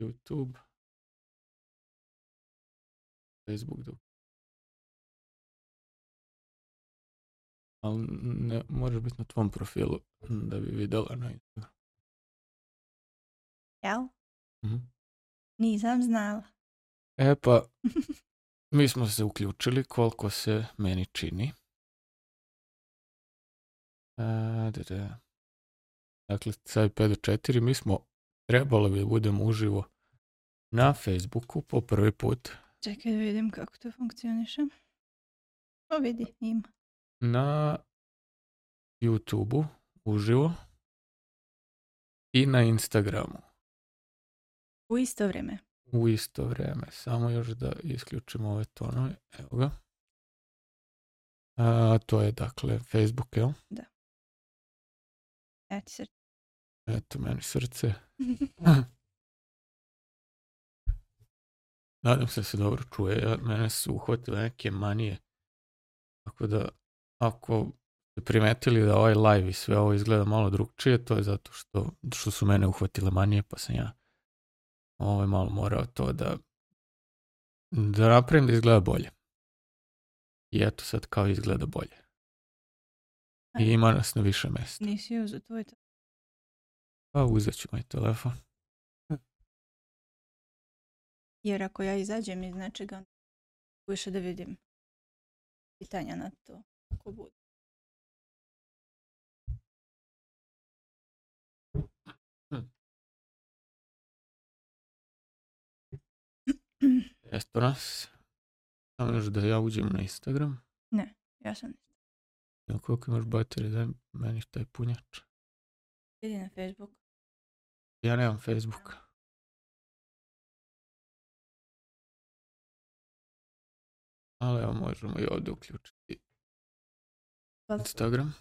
YouTube. Facebook dok. Ali ne, moraš biti na tvom profilu da bi videla na Instagram. Jel? Mhm. Nisam znala. E pa, mi smo se uključili koliko se meni čini. E, da, da. Dakle, sad 5 do 4, mi smo trebalo bi da budemo uživo na Facebooku po prvi put. Čekaj da vidim kako to funkcioniše. Pa vidi, ima. Na YouTube-u uživo i na Instagramu. U isto vreme. U isto vreme. Samo još da isključimo ove tonove. Evo ga. A, to je dakle Facebook, jel? Da. Eto srce. Eto meni srce. Nadam se da se dobro čuje, mene su uhvatile neke manije. Tako da, ako ste primetili da ovaj live i sve ovo izgleda malo drugčije, to je zato što, što su mene uhvatile manije, pa sam ja ovaj malo morao to da, da napravim da izgleda bolje. I eto sad kao izgleda bolje. I ima nas na više mesta. Nisi uzet tvoj telefon? Pa uzet ću moj telefon. Era koja izađem, znači znaczy ga više da vidim pitanja na to ako bude. Jest to raz. Sam już ja udział na Instagram? Ne, ja sam nie. No koliko imaš baterije, daj meni taj punjač. Idi na Facebook. Ja nemam Facebooka. Ali evo možemo i ovdje uključiti pa Instagram.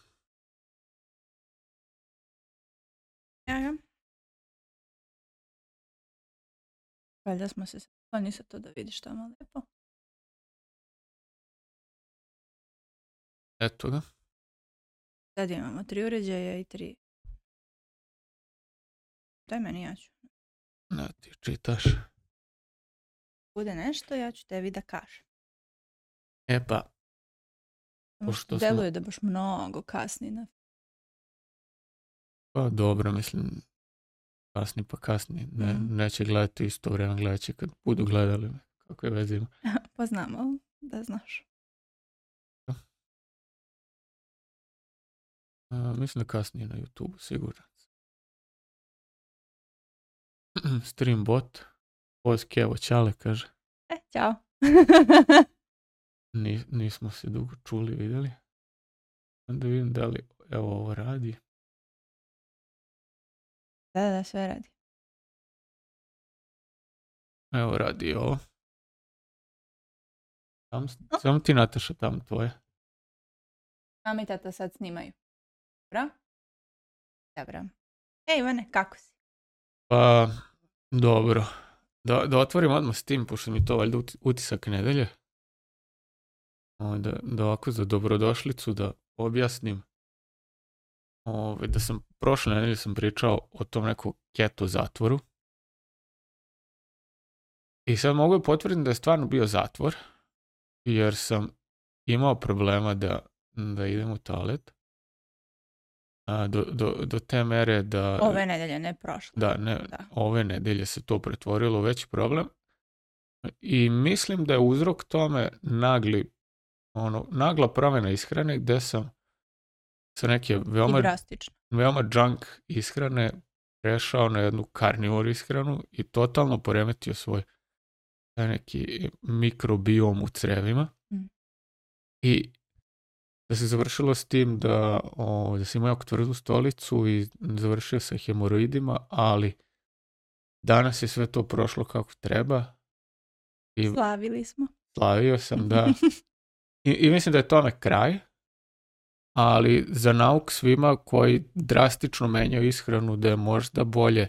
Ja Valjda smo se skloni sa to da vidiš tamo lijepo. Eto ga. Sad imamo tri uređaja i tri. Daj meni, ja ću. Ne, da ti čitaš. Bude nešto, ja ću tebi da kažem. E pa. Pošto Deluje da baš mnogo kasni na Pa dobro, mislim, kasni pa kasni. Ne, mm. Neće gledati isto vreme, gledat kad budu gledali. Kako je veze ima. pa znam, ali da znaš. Da. A, mislim da kasnije na YouTube, sigurno. Streambot. Poljski, evo, čale, kaže. E, čao. Ni, Nismo se dugo čuli, videli. Da vidim da li evo ovo radi. Da, da, sve radi. Evo radi ovo. Sam, no. Samo ti Nataša tam tvoje. Mama i tata sad snimaju. Dobro? Dobro. Ej, Ivane, kako si? Pa, dobro. Da, da otvorim odmah s tim, pošto mi to valjda utisak nedelje onda ovaj, da ovako za dobrodošlicu da objasnim Ove, ovaj, da sam prošle nedelje sam pričao o tom nekom keto zatvoru i sad mogu je da potvrditi da je stvarno bio zatvor jer sam imao problema da, da idem u toalet a, do, do, do te mere da... Ove nedelje, ne prošle. Da, ne, da. ove nedelje se to pretvorilo u veći problem i mislim da je uzrok tome nagli ono, nagla promjena ishrane gde sam sa neke veoma, Drastično. veoma junk ishrane prešao na jednu karnivor ishranu i totalno poremetio svoj neki mikrobiom u crevima. Mm. I da se završilo s tim da, o, da sam imao tvrdu stolicu i završio sa hemoroidima, ali danas je sve to prošlo kako treba. I slavili smo. Slavio sam, da. I, I mislim da je tome kraj, ali za nauk svima koji drastično menjaju ishranu da je možda bolje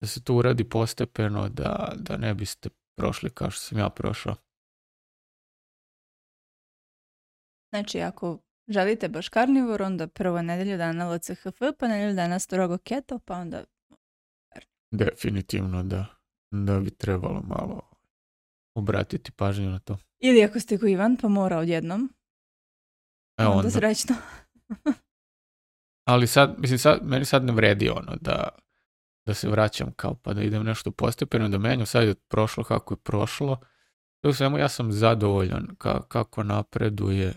da se to uradi postepeno da, da ne biste prošli kao što sam ja prošao. Znači, ako želite baš karnivor, onda prvo nedelju dana LCHF, pa nedelju dana strogo keto, pa onda... Definitivno da. Da bi trebalo malo obratiti pažnju na to. Ili ako ste ko Ivan, pa mora odjednom. E onda. onda srećno. Ali sad, mislim, sad, meni sad ne vredi ono da, da se vraćam kao pa da idem nešto postepeno da menjam. Sad je prošlo kako je prošlo. Sve u svemu ja sam zadovoljan ka, kako napreduje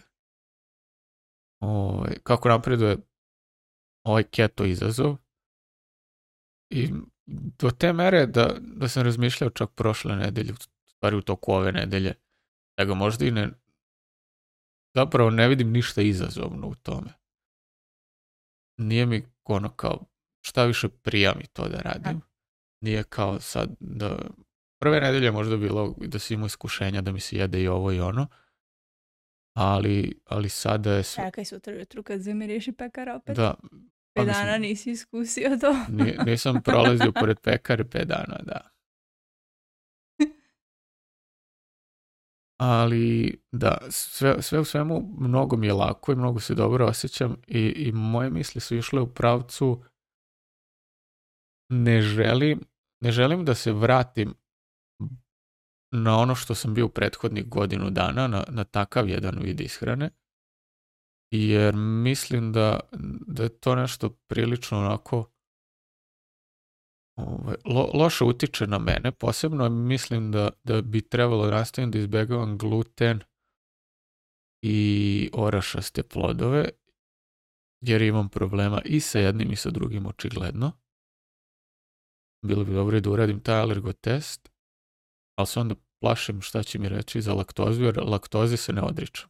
ovaj, kako napreduje ovaj keto izazov. I do te mere da, da sam razmišljao čak prošle nedelje stvari u toku ove nedelje, da ga možda i ne... Zapravo ne vidim ništa izazovno u tome. Nije mi ono kao, šta više prija mi to da radim. Da. Nije kao sad da... Prve nedelje možda bilo da si imao iskušenja da mi se jede i ovo i ono, ali, ali sada je Čekaj sutra jutru kad se mi riješi pekar opet. Da. Pa pet dana nisi iskusio to. nisam prolazio pored pekare pet dana, da. ali da, sve, sve u svemu mnogo mi je lako i mnogo se dobro osjećam i, i moje misli su išle u pravcu ne želim, ne želim da se vratim na ono što sam bio u prethodnih godinu dana, na, na takav jedan vid ishrane, jer mislim da, da je to nešto prilično onako Ovaj, lo, loše utiče na mene, posebno mislim da, da bi trebalo nastaviti da izbjegavam gluten i orašaste plodove, jer imam problema i sa jednim i sa drugim očigledno. Bilo bi dobro da uradim taj alergotest, ali se onda plašim šta će mi reći za laktozu, jer laktoze se ne odričam.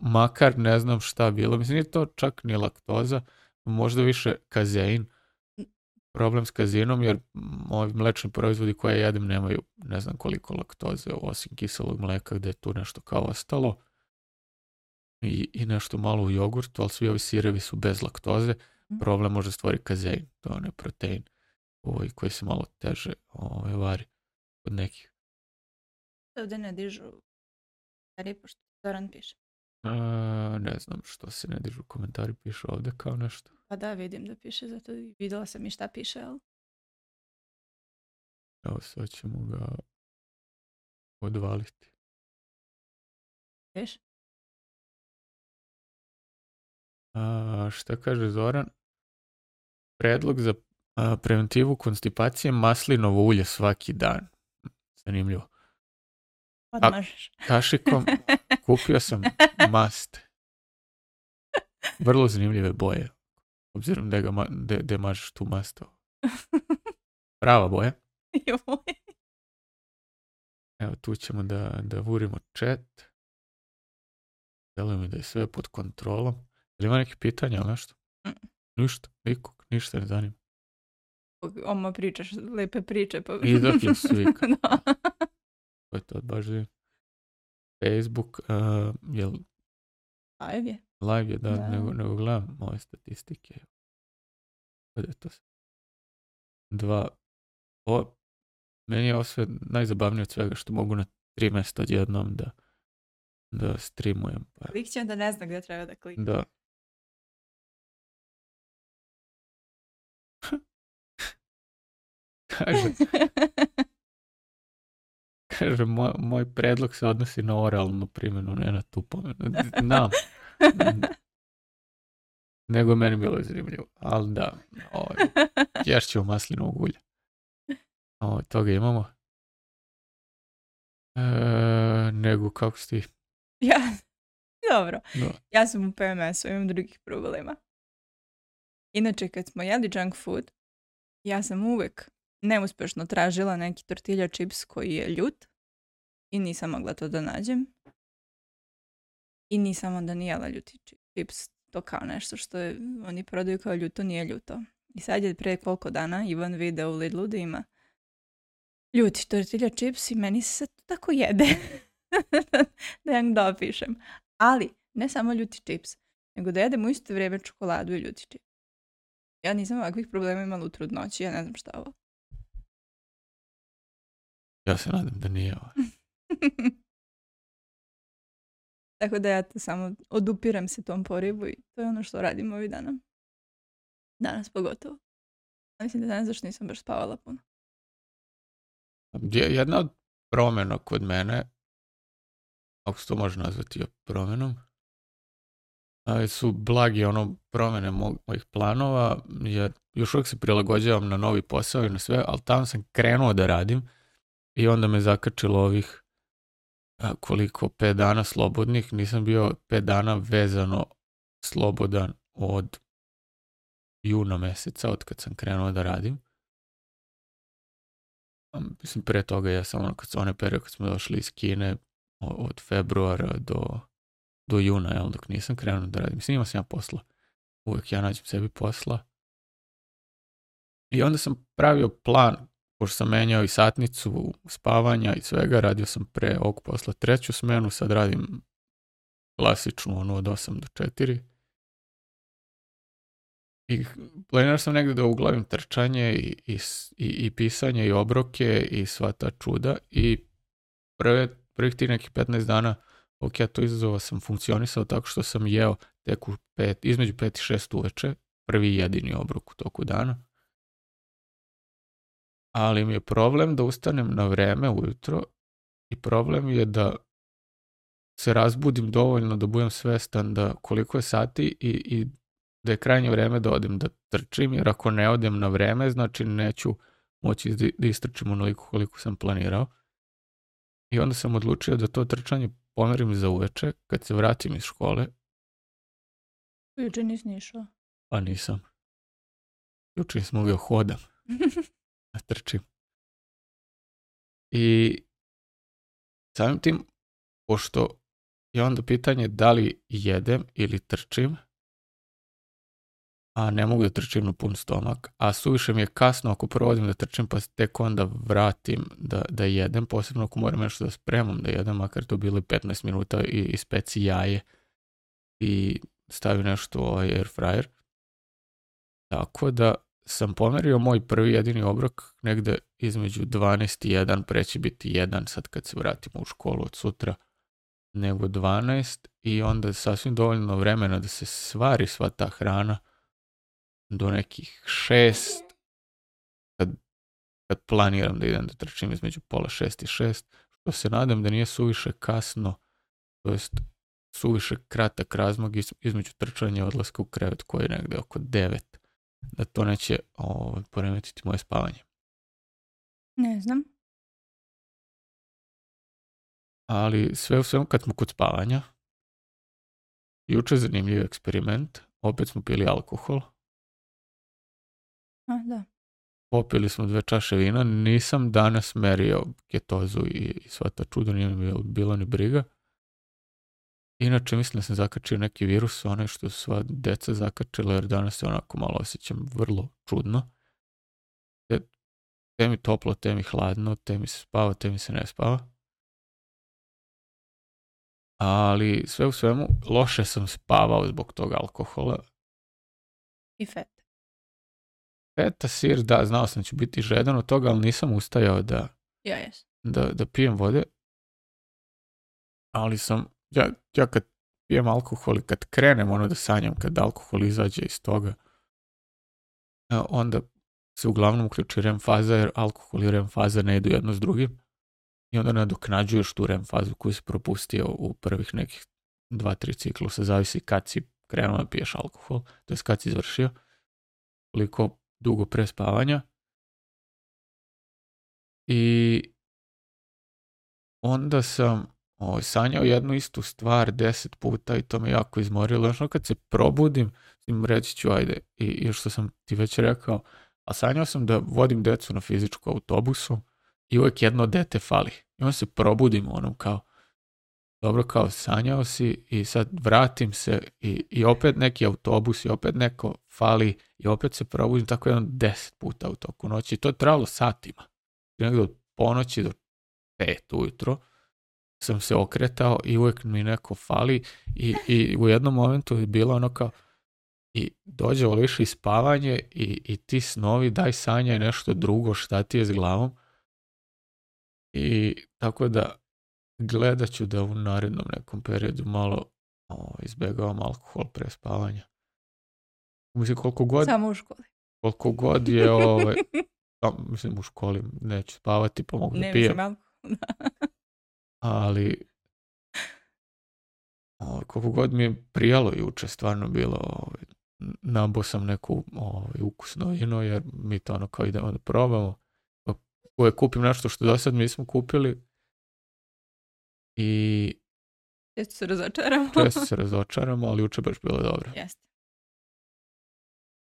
Makar ne znam šta bilo, mislim nije to čak ni laktoza, možda više kazein, problem s kazinom, jer ovi mlečni proizvodi koje jedem nemaju ne znam koliko laktoze, osim kiselog mleka gde je tu nešto kao ostalo i, i nešto malo u jogurtu, ali svi ovi sirevi su bez laktoze, mhm. problem može stvoriti kazein, to je onaj protein ovaj, koji se malo teže ovaj, vari od nekih. Ovde ne dižu stvari, pošto Zoran piše. A, ne znam što se ne dižu komentari, piše ovde kao nešto. Pa da, vidim da piše, zato videla sam i šta piše, ali... Evo sad ćemo ga odvaliti. Veš? A, šta kaže Zoran? Predlog za a, preventivu konstipacije maslinovo ulje svaki dan. Zanimljivo odmažeš. A, kašikom kupio sam mast. Vrlo zanimljive boje. Obzirom da ga ma, de, da, de da mažeš tu masto. Prava boja. Evo tu ćemo da, da vurimo chat. Deluje da je sve pod kontrolom. Je ima neki pitanja ili nešto? Mm. Ništa, nikog, ništa ne zanima. Oma pričaš lepe priče. Pa... I dok je svika. no. Da. Ko je to da. baš Facebook, uh, jel... Live je. Live je, da, da. Nego, nego gledam moje statistike. Kada je to Dva. O, meni je ovo sve najzabavnije od svega što mogu na tri mesta odjednom da, da streamujem. Pa. Klik će onda ne zna gde treba da klikne. Da. Kaže, Kaže, moj, moj predlog se odnosi na oralnu primjenu, ne na tu tupo. Na. Nego je meni bilo zanimljivo. Ali da, ovaj, ješću maslinovog ulja. Ovo, ovaj, toga imamo. E, nego, kako si Ja, dobro. No. Da. Ja sam u PMS-u, imam drugih problema. Inače, kad smo jeli junk food, ja sam uvek neuspešno tražila neki tortilja čips koji je ljut i nisam mogla to da nađem. I nisam onda nijela ljuti čips. To kao nešto što je, oni prodaju kao ljuto, nije ljuto. I sad je pre koliko dana Ivan video u Lidlu da ima ljuti tortilja čips i meni se to tako jede. da ja da opišem. Ali, ne samo ljuti čips, nego da jedem u isto vrijeme čokoladu i ljuti čips. Ja nisam ovakvih problema imala u trudnoći, ja ne znam šta ovo. Ja se nadam da nije ovaj. Tako da ja te samo odupiram se tom porivu i to je ono što radim ovih dana. Danas pogotovo. Mislim da danas zašto nisam baš spavala puno. Jedna od promjena kod mene, ako se to može nazvati promjenom, su blagi ono promjene mojih planova, jer još uvijek se prilagođavam na novi posao i na sve, ali tamo sam krenuo da radim i onda me zakačilo ovih a, koliko, pet dana slobodnih, nisam bio pet dana vezano slobodan od juna meseca, od kad sam krenuo da radim. A, mislim, pre toga ja sam ono, kad sam onaj period kad smo došli iz Kine, od februara do, do juna, jel, dok nisam krenuo da radim. Mislim, imao sam ja posla. Uvek ja nađem sebi posla. I onda sam pravio plan pošto sam menjao i satnicu spavanja i svega, radio sam pre ovog posla treću smenu, sad radim klasičnu ono od 8 do 4. I planirao sam negde da uglavim trčanje i, i, i, pisanje i obroke i sva ta čuda i prve, prvih ti nekih 15 dana ok, ja to izazova sam funkcionisao tako što sam jeo tek u pet, između 5 i 6 uveče, prvi jedini obrok u toku dana ali mi je problem da ustanem na vreme ujutro i problem je da se razbudim dovoljno da budem svestan da koliko je sati i, i da je krajnje vreme da odem da trčim, jer ako ne odem na vreme, znači neću moći da, da istrčim onoliko koliko sam planirao. I onda sam odlučio da to trčanje pomerim za uveče, kad se vratim iz škole. Juče nisi išao? Pa nisam. Juče smo ga da hodam. trčim. I samim tim, pošto je onda pitanje da li jedem ili trčim, a ne mogu da trčim na pun stomak, a suviše mi je kasno ako provodim da trčim pa tek onda vratim da, da jedem, posebno ako moram nešto da spremam da jedem, makar to bili 15 minuta i, i speci jaje i stavim nešto u ovaj air fryer. Tako da sam pomerio moj prvi jedini obrok negde između 12 i 1, preći biti 1 sad kad se vratimo u školu od sutra, nego 12 i onda sasvim dovoljno vremena da se svari sva ta hrana do nekih 6, kad, kad planiram da idem da trčim između pola 6 i 6, što se nadam da nije suviše kasno, to jest suviše kratak razmak između trčanja i odlaska u krevet koji je negde oko 9 da to neće ovaj, poremetiti moje spavanje. Ne znam. Ali sve u svemu kad smo kod spavanja, juče zanimljiv eksperiment, opet smo pili alkohol. A, da. Popili smo dve čaše vina, nisam danas merio ketozu i, i sva ta čuda, nije mi bilo ni briga. Inače, mislim da sam zakačio neki virus, onaj što su sva deca zakačila, jer danas se onako malo osjećam vrlo čudno. Te, te mi toplo, te mi hladno, te mi se spava, te mi se ne spava. Ali sve u svemu, loše sam spavao zbog tog alkohola. I fet. Feta, sir, da, znao sam da ću biti žedan od toga, ali nisam ustajao da, ja, yes. da, da pijem vode. Ali sam ja, ja kad pijem alkohol i kad krenem ono da sanjam, kad alkohol izađe iz toga, e, onda se uglavnom uključi REM faza, jer alkohol i REM faza ne idu jedno s drugim i onda nadoknađuješ tu REM fazu koju si propustio u prvih nekih 2-3 ciklusa, zavisi kad si krenuo da piješ alkohol, to je kad si izvršio, koliko dugo pre spavanja. I onda sam ovaj, sanjao jednu istu stvar deset puta i to me jako izmorilo. Još kad se probudim, im reći ću, ajde, i, i što sam ti već rekao, a sanjao sam da vodim decu na fizičku autobusu i uvijek jedno dete fali. I onda se probudim onom kao, dobro kao sanjao si i sad vratim se i, i opet neki autobus i opet neko fali i opet se probudim tako jedan deset puta u toku noći. I to je trajalo satima. Negdje od ponoći do pet ujutro sam se okretao i uvek mi neko fali i, i u jednom momentu je bilo ono kao i dođe voliš i spavanje i, i ti snovi, daj sanjaj nešto drugo šta ti je s glavom i tako da gledat ću da u narednom nekom periodu malo o, ovaj, izbjegavam alkohol pre spavanja. Mislim, koliko god... Samo u školi. Koliko god je... Ovaj, pa, mislim, u školi neću spavati, pa mogu da ne, da pijem. Mislim, da ali ovaj, koliko god mi je prijalo juče, stvarno bilo ovaj, nabo sam neku ovaj, ukusno ino, jer mi to ono kao idemo da probamo. Pa, Koje kupim nešto što do sad mi smo kupili i Često se razočaramo. Često se razočaramo, ali juče baš bilo dobro. Jeste.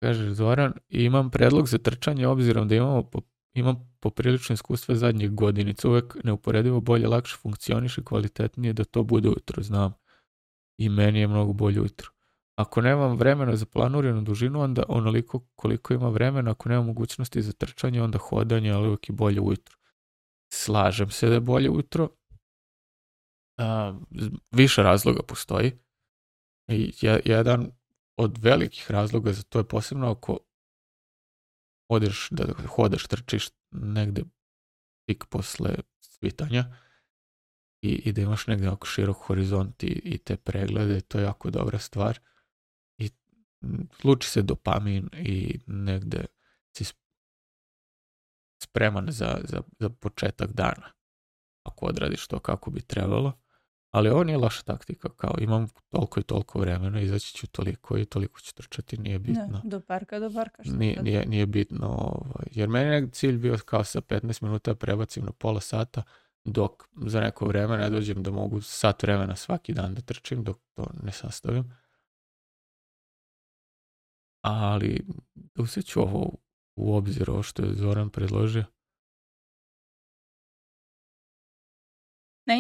Kaže Zoran, imam predlog za trčanje obzirom da imamo po Imam poprilično iskustva zadnjih godinica, uvek neuporedivo bolje, lakše funkcioniše, kvalitetnije da to bude ujutro, znam. I meni je mnogo bolje ujutro. Ako nemam vremena za planurenu dužinu, onda onoliko koliko ima vremena, ako nemam mogućnosti za trčanje, onda hodanje, ali uvek je bolje ujutro. Slažem se da je bolje ujutro. A, više razloga postoji. I jedan od velikih razloga za to je posebno ako odeš, da hodaš, trčiš negde tik posle svitanja i, i da imaš negde oko širok horizont i, i te preglede, to je jako dobra stvar. I luči se dopamin i negde si spreman za, za, za početak dana ako odradiš to kako bi trebalo. Ali ovo nije loša taktika, kao imam toliko i toliko vremena, izaći ću toliko i toliko ću trčati, nije bitno. Ne, do parka, do parka. Što nije, nije, nije, bitno, ovaj, jer meni je cilj bio kao sa 15 minuta prebacim na pola sata, dok za neko vreme ne dođem da mogu sat vremena svaki dan da trčim, dok to ne sastavim. Ali uzet ću ovo u obzir, ovo što je Zoran predložio. Na,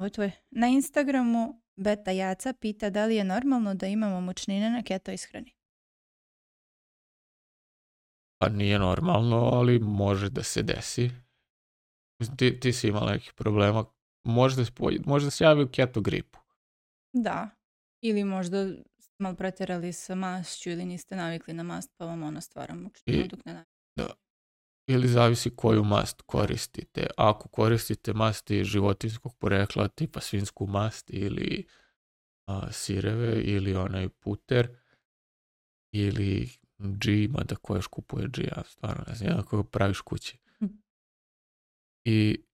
Otvoj. Na Instagramu Beta Jaca pita da li je normalno da imamo mučnine na keto ishrani. Pa nije normalno, ali može da se desi. Ti, ti si imala nekih problema. Možda, možda se javi u keto gripu. Da. Ili možda malo preterali sa mašću ili niste navikli na mast pa vam ona stvara mučninu dok ne navikli. Da ili zavisi koju mast koristite. Ako koristite masti životinskog porekla tipa svinsku mast ili a, sireve ili onaj puter ili G, mada ko još kupuje G, ja stvarno ne znam, ako praviš kući. Hm. I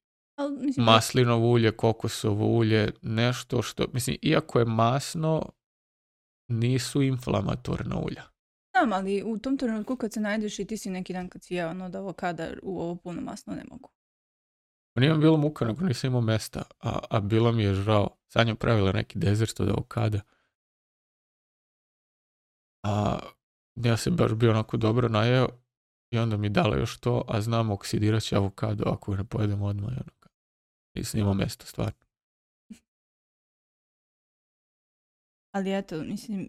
da- maslinovo ulje, kokosovo ulje, nešto što, mislim, iako je masno, nisu inflamatorna ulja. Znam, ali u tom trenutku kad se najdeš i ti si neki dan kad si jeo ono od avokada u ovo puno masno ne mogu. Pa nije mi bilo muka, nego nisam imao mesta, a, a bila mi je žao. Sanja pravila neki dezert od avokada. A ja se baš bio onako dobro najeo i onda mi dala još to, a znam oksidirat će avokado ako ne pojedem odmah. I ono, nisam imao mesta, stvarno. Ali eto, mislim,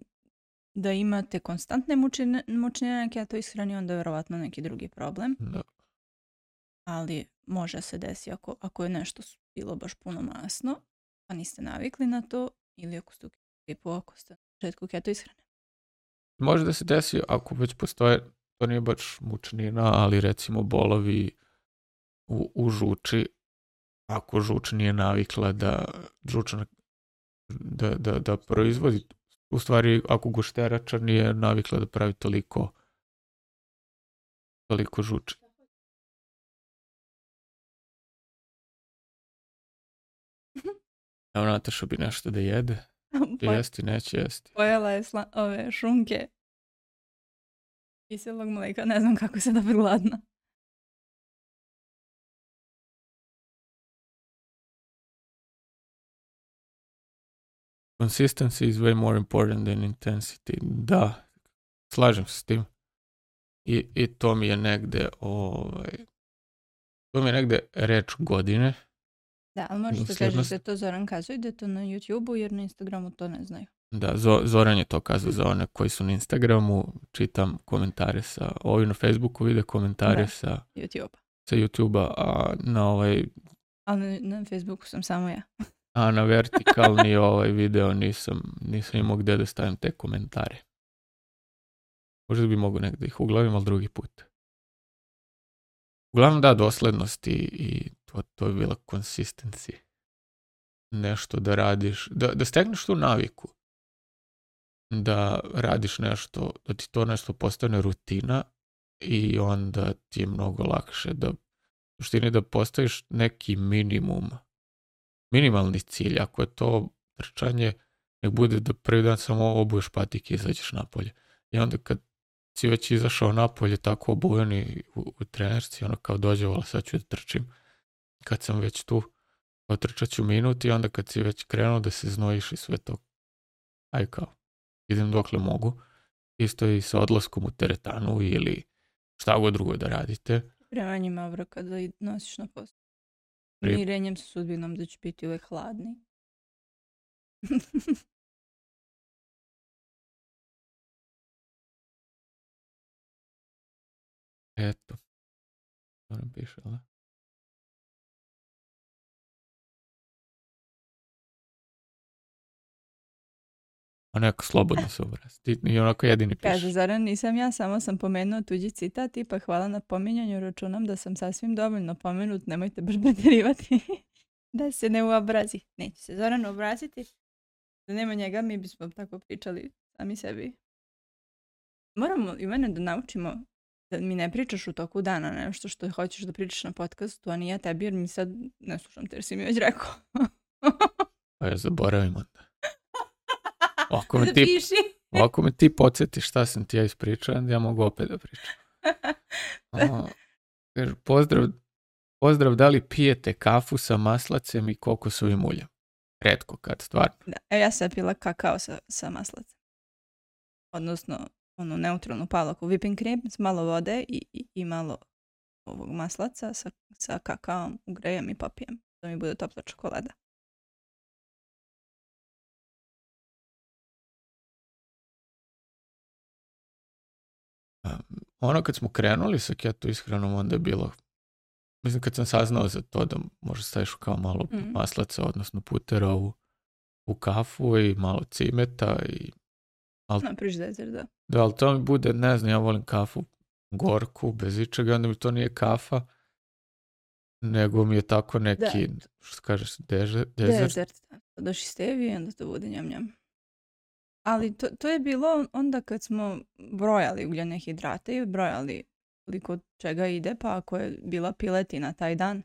da imate konstantne mučnine, neke, a to ishrani, onda je verovatno neki drugi problem. Da. Ali može se desiti ako, ako je nešto bilo baš puno masno, pa niste navikli na to, ili ako ste u kipu, ako ste na početku keto ishrane. Može da se desi ako već postoje, to nije baš mučnina, ali recimo bolovi u, u žuči, ako žuč nije navikla da žučna da, da, da proizvodi u stvari, ako gušterača nije navikla da pravi toliko toliko žuči. Evo Nataša bi nešto da jede. Da jesti, neće jesti. Pojela je sla ove šunke kiselog mleka, ne znam kako se da gladna. Consistency is way more important than intensity. Da, slažem se s tim. I, i to mi je negde ovaj, to mi je negde reč godine. Da, ali možete da kažeš da je to Zoran kazao i da to na YouTube-u jer na Instagramu to ne znaju. Da, Zoran je to kazao za one koji su na Instagramu, čitam komentare sa, ovi na Facebooku vide komentare da, sa YouTube-a, sa YouTube-a a na ovaj... Ali na, na Facebooku sam samo ja. A na vertikalni ovaj video nisam, nisam imao gdje da stavim te komentare. Možda bi mogu negdje ih uglavim, ali drugi put. Uglavnom da, doslednost i, i to, to je bila konsistencija. Nešto da radiš, da, da stekneš tu naviku. Da radiš nešto, da ti to nešto postane rutina i onda ti je mnogo lakše da u suštini da postaviš neki minimum minimalni cilj. Ako je to trčanje, nek bude da prvi dan samo obuješ patike i izađeš napolje. I onda kad si već izašao napolje tako obujen i u, u trenerci, ono kao dođe, vola sad ću da trčim. Kad sam već tu, otrčat ću minut i onda kad si već krenuo da se znojiš i sve to, aj kao, idem dokle mogu. Isto i sa odlaskom u teretanu ili šta god drugo da radite. Primanjem obroka da nosiš na posao. Mirenjem s sudbinom da ću biti uvijek hladni. Eto. Moram piše, ali? Onako slobodno se obrasti. I onako jedini piše. Kaže, Zoran, nisam ja, samo sam pomenuo tuđi citat pa hvala na pominjanju, računam da sam sasvim dovoljno pomenut, nemojte baš preterivati da se ne uobrazi. Neće se Zoran obraziti. Da nema njega, mi bismo tako pričali sami sebi. Moramo i mene da naučimo da mi ne pričaš u toku dana nešto što hoćeš da pričaš na podcastu, a ni ja tebi jer mi sad ne slušam te jer si mi već rekao. pa ja zaboravim onda. Ako da me ti, ako me ti podsjetiš šta sam ti ja ispričao, ja mogu opet da pričam. O, pozdrav, pozdrav, da li pijete kafu sa maslacem i kokosovim uljem? Redko kad, stvarno. Da, e, ja sam pila kakao sa, sa maslacem. Odnosno, ono neutralnu palaku whipping cream s malo vode i, i, i malo ovog maslaca sa, sa kakaom ugrejem i popijem. To mi bude topla čokolada. ono kad smo krenuli sa keto ishranom, onda je bilo, mislim kad sam saznao za to da možda staviš kao malo mm. maslaca, odnosno putera u, u kafu i malo cimeta i... Al, Na priždezer, da. Da, ali to mi bude, ne znam, ja volim kafu gorku, bez ičega, onda mi to nije kafa, nego mi je tako da. neki, da. što kažeš, deže, dezert. Dezert, da. Dodaš i stevije, onda to bude njam njam. Ali to, to je bilo onda kad smo brojali ugljene hidrate i brojali koliko čega ide, pa ako je bila piletina taj dan,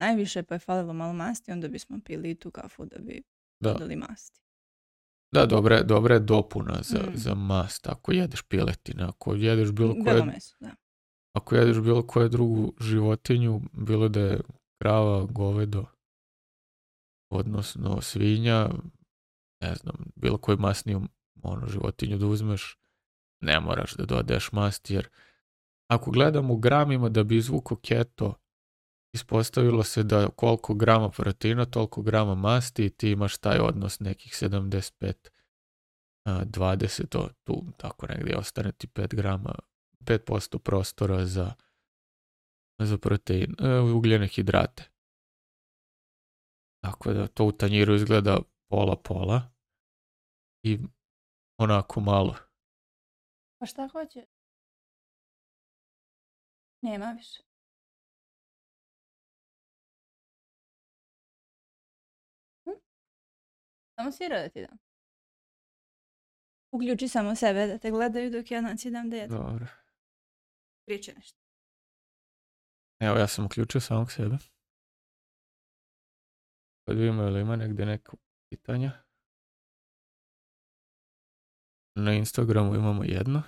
najviše pa je falilo malo masti, onda bismo pili tu kafu da bi da. dodali masti. Da, dobra, dobra je dopuna za, mm. za mast. Ako jedeš piletina, ako jedeš bilo koje... Meso, da. Ako jedeš bilo koje drugu životinju, bilo da je krava, govedo, odnosno svinja, ne znam, bilo koju masniju ono, životinju da uzmeš, ne moraš da dodaješ masti, jer ako gledam u gramima da bi izvuko keto, ispostavilo se da koliko grama proteina, toliko grama masti i ti imaš taj odnos nekih 75 20, to, tu tako negdje ostane ti 5 grama, 5% prostora za, za protein, e, ugljene hidrate. Tako da to u tanjiru izgleda pola-pola i onako malo. Pa šta hoće? Nema više. Hm? Samo sira da ti dam. Uključi samo sebe da te gledaju dok ja naci dam dete. Dobro. Priče nešto. Evo ja sam uključio samog sebe. Sad vidimo ili ima negdje neku pitanja. Na Instagramu imamo jedno.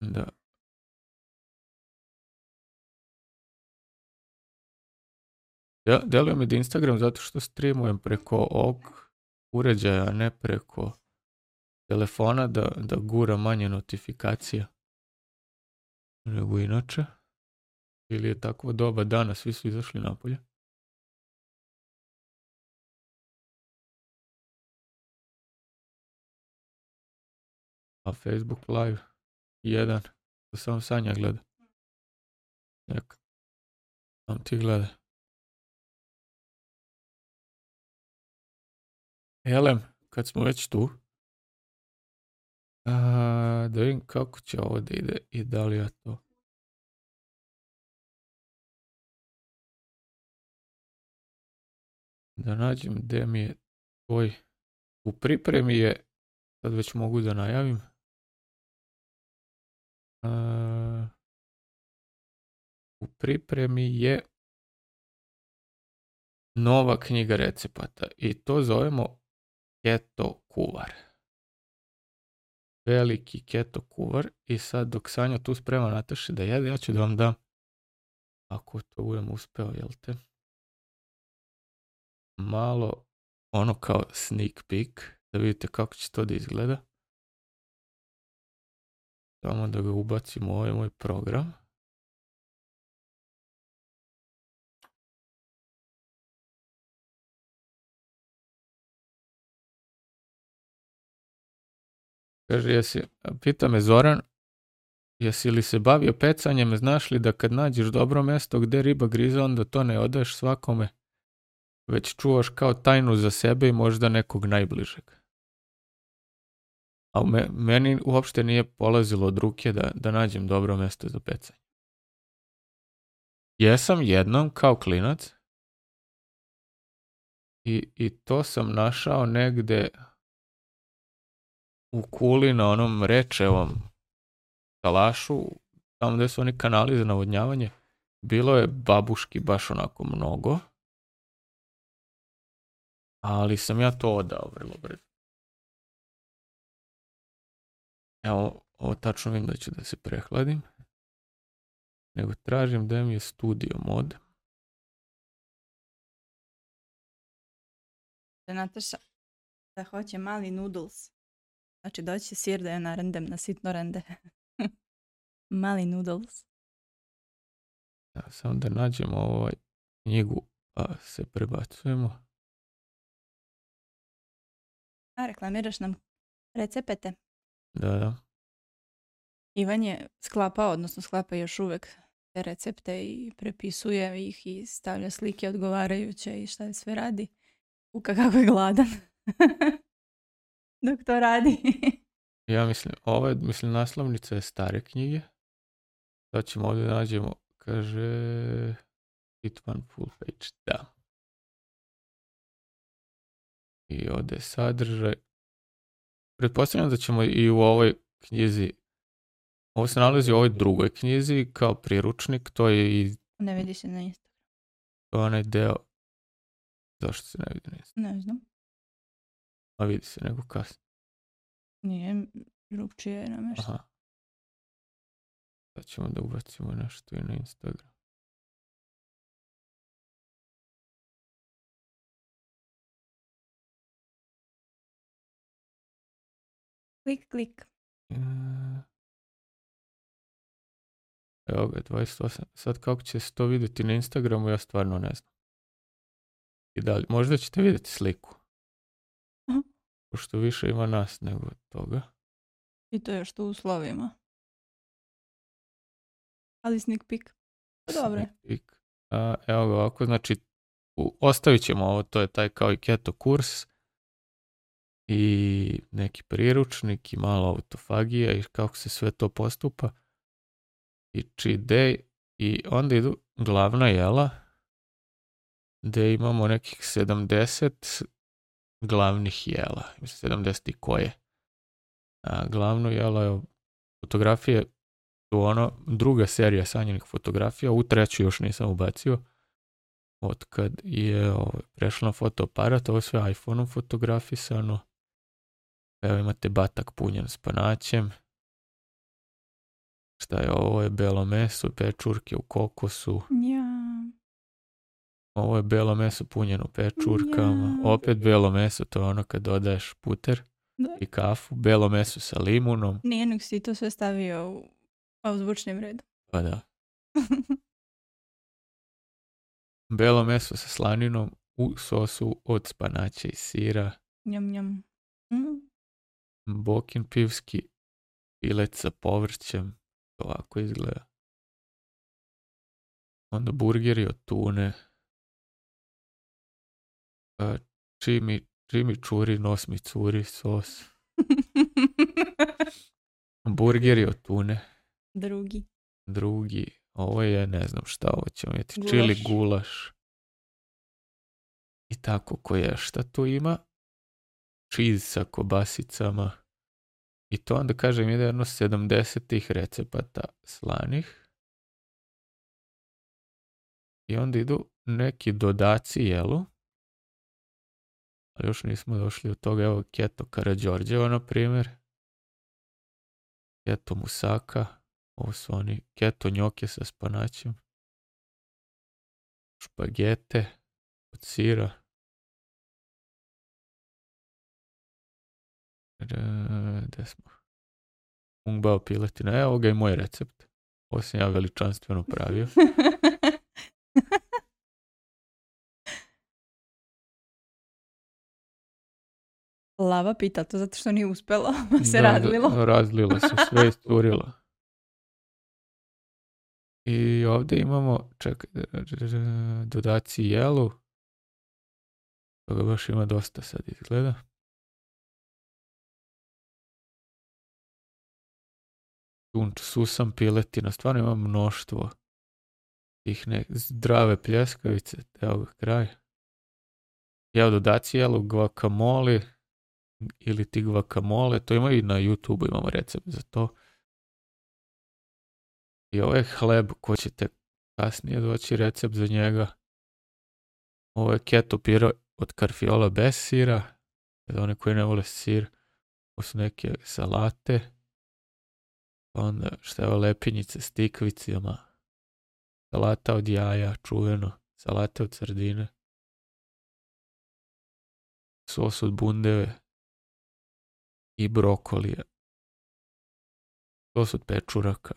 Da. Ja, delujem i da Instagram zato što streamujem preko ovog uređaja, a ne preko telefona da, da gura manje notifikacija nego inače. Ili je takvo doba dana, svi su izašli napolje. A Facebook live jedan. To da samo Sanja gleda. Neka. Sam ti gleda. Elem, kad smo već tu, a, da vidim kako će ovo da ide i da li ja to... Da nađem gdje mi je tvoj... U pripremi je, sad već mogu da najavim, E, u pripremi je nova knjiga recepata i to zovemo keto kuvar. Veliki keto kuvar i sad dok Sanja tu sprema Nataši da jede, ja ću da vam dam ako to budem uspeo, jel te? Malo ono kao sneak peek da vidite kako će to da izgleda. Samo da ga ubacimo u ovaj moj program. Kaže, jesi, pita me Zoran, jesi li se bavio pecanjem, znaš li da kad nađeš dobro mesto gde riba grize, onda to ne odeš svakome, već čuvaš kao tajnu za sebe i možda nekog najbližeg. A me, meni uopšte nije polazilo od ruke da, da nađem dobro mesto za pecanje. Jesam jednom kao klinac i, i to sam našao negde u kuli na onom rečevom talašu, tamo gde su oni kanali za navodnjavanje. Bilo je babuški baš onako mnogo, ali sam ja to odao vrlo brzo. Evo, ovo tačno vidim da ću da se prehladim. Nego tražim da mi je studio mod. Da Nataša, da hoće mali noodles. Znači doći će sir da je narendem na sitno rende. mali noodles. Ja, samo da nađemo ovaj knjigu, a pa se prebacujemo. A reklamiraš nam recepete. Da, da. Ivan je sklapao, odnosno sklapa još uvek te recepte i prepisuje ih i stavlja slike odgovarajuće i šta je sve radi. Kuka kako je gladan. Dok to radi. ja mislim, ovo je, mislim, naslovnica je stare knjige. Da ćemo ovdje da nađemo, kaže, one full page, da. I ovde je sadržaj, pretpostavljam da ćemo i u ovoj knjizi, ovo se nalazi u ovoj drugoj knjizi kao priručnik, to je i... Ne vidi se na Instagram. Onaj deo... Zašto se ne vidi na Instagram? Ne znam. A vidi se nego kasnije. Nije, drugčije je namješta. Aha. Sad da ćemo da ubacimo nešto i na Instagram. Klik, klik. Evo ga, 28. Sad kako će se to vidjeti na Instagramu, ja stvarno ne znam. I dalje, možda ćete vidjeti sliku. Aha. Pošto više ima nas nego toga. I to je što u slovima. Ali sneak peek. Dobre. Pa sneak peek. A, evo ga ovako, znači u, ostavit ćemo ovo, to je taj kao i keto kurs i neki priručnik i malo autofagija i kako se sve to postupa i cheat day i onda idu glavna jela gde imamo nekih 70 glavnih jela, mislim 70 i koje. A glavno jelo je fotografije, su ono druga serija sanjenih fotografija, u treću još nisam ubacio, od kad je ovo, ovaj, prešla na fotoaparat, ovo sve iPhone-om fotografisano, Evo imate batak punjen s panaćem. Šta je ovo? je belo meso, pečurke u kokosu. Ja. Ovo je belo meso punjeno pečurkama. Ja. Opet belo meso, to je ono kad dodaješ puter da. i kafu. Belo meso sa limunom. Nije nek si to sve stavio u, u zvučnim redu. Pa da. belo meso sa slaninom u sosu od spanaća i sira. Njam, njam. Mm. Bokin pivski pilet sa povrćem, ovako izgleda. Onda burgeri od tune. Čimi, čimi čuri, nos mi curi, sos. burgeri od tune. Drugi. Drugi. Ovo je, ne znam šta, ovo ćemo vidjeti. Čili gulaš. I tako je, šta tu ima čiz sa kobasicama. I to onda kažem ide jedno 70-ih recepata slanih. I onda idu neki dodaci jelu. Ali još nismo došli do toga. Evo Keto Karadžorđeva, na primjer. Keto Musaka. Ovo su oni keto njoke sa spanaćem. Špagete od sira Gde smo? Mungbao piletina. Evo ga i moj recept. Ovo sam ja veličanstveno pravio. Lava pita to zato što nije uspelo, pa se da, razlilo. Da, razlilo se, sve isturilo. I ovde imamo, čekaj, da, da, da, dodaci jelu. Toga baš ima dosta sad izgleda. susam, piletina, stvarno ima mnoštvo tih ne, zdrave pljeskavice, evo ga kraj. Ja dodaci jelu guacamole ili ti guacamole, to ima i na YouTube imamo recept za to. I ovo je hleb koji ćete kasnije doći recept za njega. Ovo je keto piro od karfiola bez sira, za one koji ne vole sir, ovo su neke salate. Pa onda, šta je lepinjice s tikvicima, salata od jaja, čuveno, salata od sardine, sos od bundeve i brokolija, sos od pečuraka.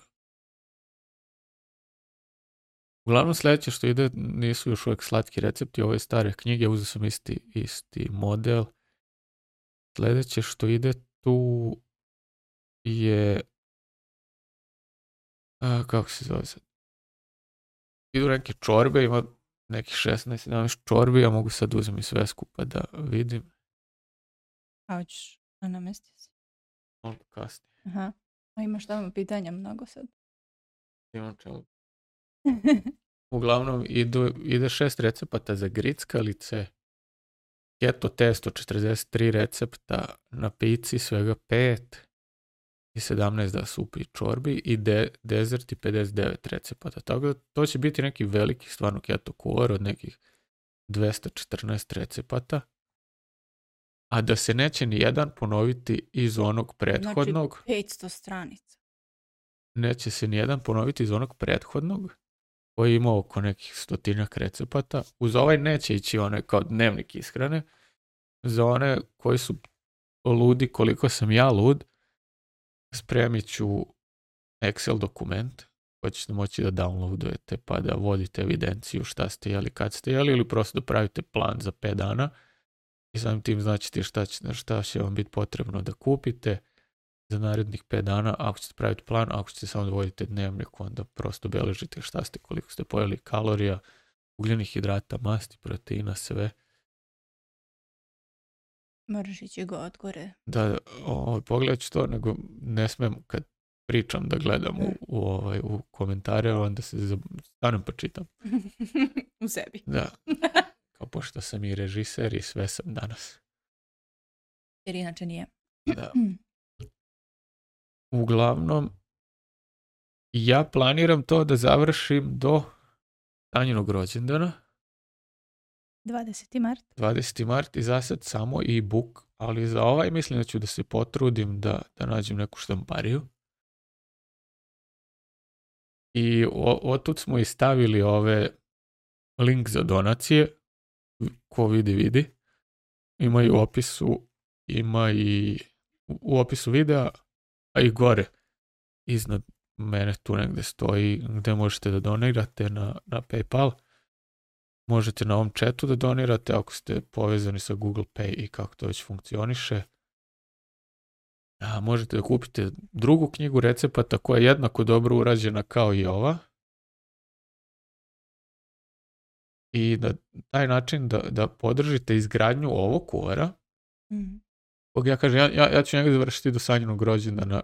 Uglavnom sledeće što ide nisu još uvek slatki recepti ove stare knjige, uzeo sam isti, isti model. Sledeće što ide tu je a, kako se zove sad, idu neke čorbe, ima nekih 16-17 čorbi, ja mogu sad uzmi sve skupa da vidim. A hoćeš na da namesti si? Možda kasnije. Aha. A imaš tamo pitanja mnogo sad? Imam čemu. Uglavnom idu, ide šest recepata za grickalice, keto testo 43 recepta, na pici svega pet, i 17 da supi čorbi i de, dezert i 59 recepata. Tako da to će biti neki veliki stvarno keto kuvar od nekih 214 recepata. A da se neće ni jedan ponoviti iz onog prethodnog. Znači 500 stranica. Neće se ni jedan ponoviti iz onog prethodnog koji je imao oko nekih stotinjak recepata. Uz ovaj neće ići one kao dnevnik ishrane. Za one koji su ludi koliko sam ja lud, spremit ću Excel dokument koji ćete moći da downloadujete pa da vodite evidenciju šta ste jeli, kad ste jeli ili prosto da pravite plan za 5 dana i samim tim znaćete šta će, šta će vam biti potrebno da kupite za narednih 5 dana ako ćete praviti plan, ako ćete samo da vodite dnevnik onda prosto beležite šta ste, koliko ste pojeli kalorija, ugljenih hidrata, masti, proteina, sve Moraš ići go od gore. Da, ovaj, pogledat ću to, nego ne smem kad pričam da gledam u, u, ovaj, u komentare, onda se stanem pa čitam. u sebi. Da. Kao pošto sam i režiser i sve sam danas. Jer inače nije. Da. Mm. Uglavnom, ja planiram to da završim do Tanjinog rođendana. 20. mart. 20. mart i za sad samo i book, ali za ovaj mislim da ću da se potrudim da, da nađem neku štampariju. I otud smo i stavili ove link za donacije, ko vidi vidi. Ima i u opisu, ima i u opisu videa, a i gore iznad mene tu negde stoji gde možete da donirate na, na Paypal možete na ovom chatu da donirate ako ste povezani sa Google Pay i kako to već funkcioniše. A možete da kupite drugu knjigu recepata koja je jednako dobro urađena kao i ova. I na taj način da, da podržite izgradnju ovog kuvara. Mm. Ja kažem, ja, ja, ja ću njega završiti do sanjenog na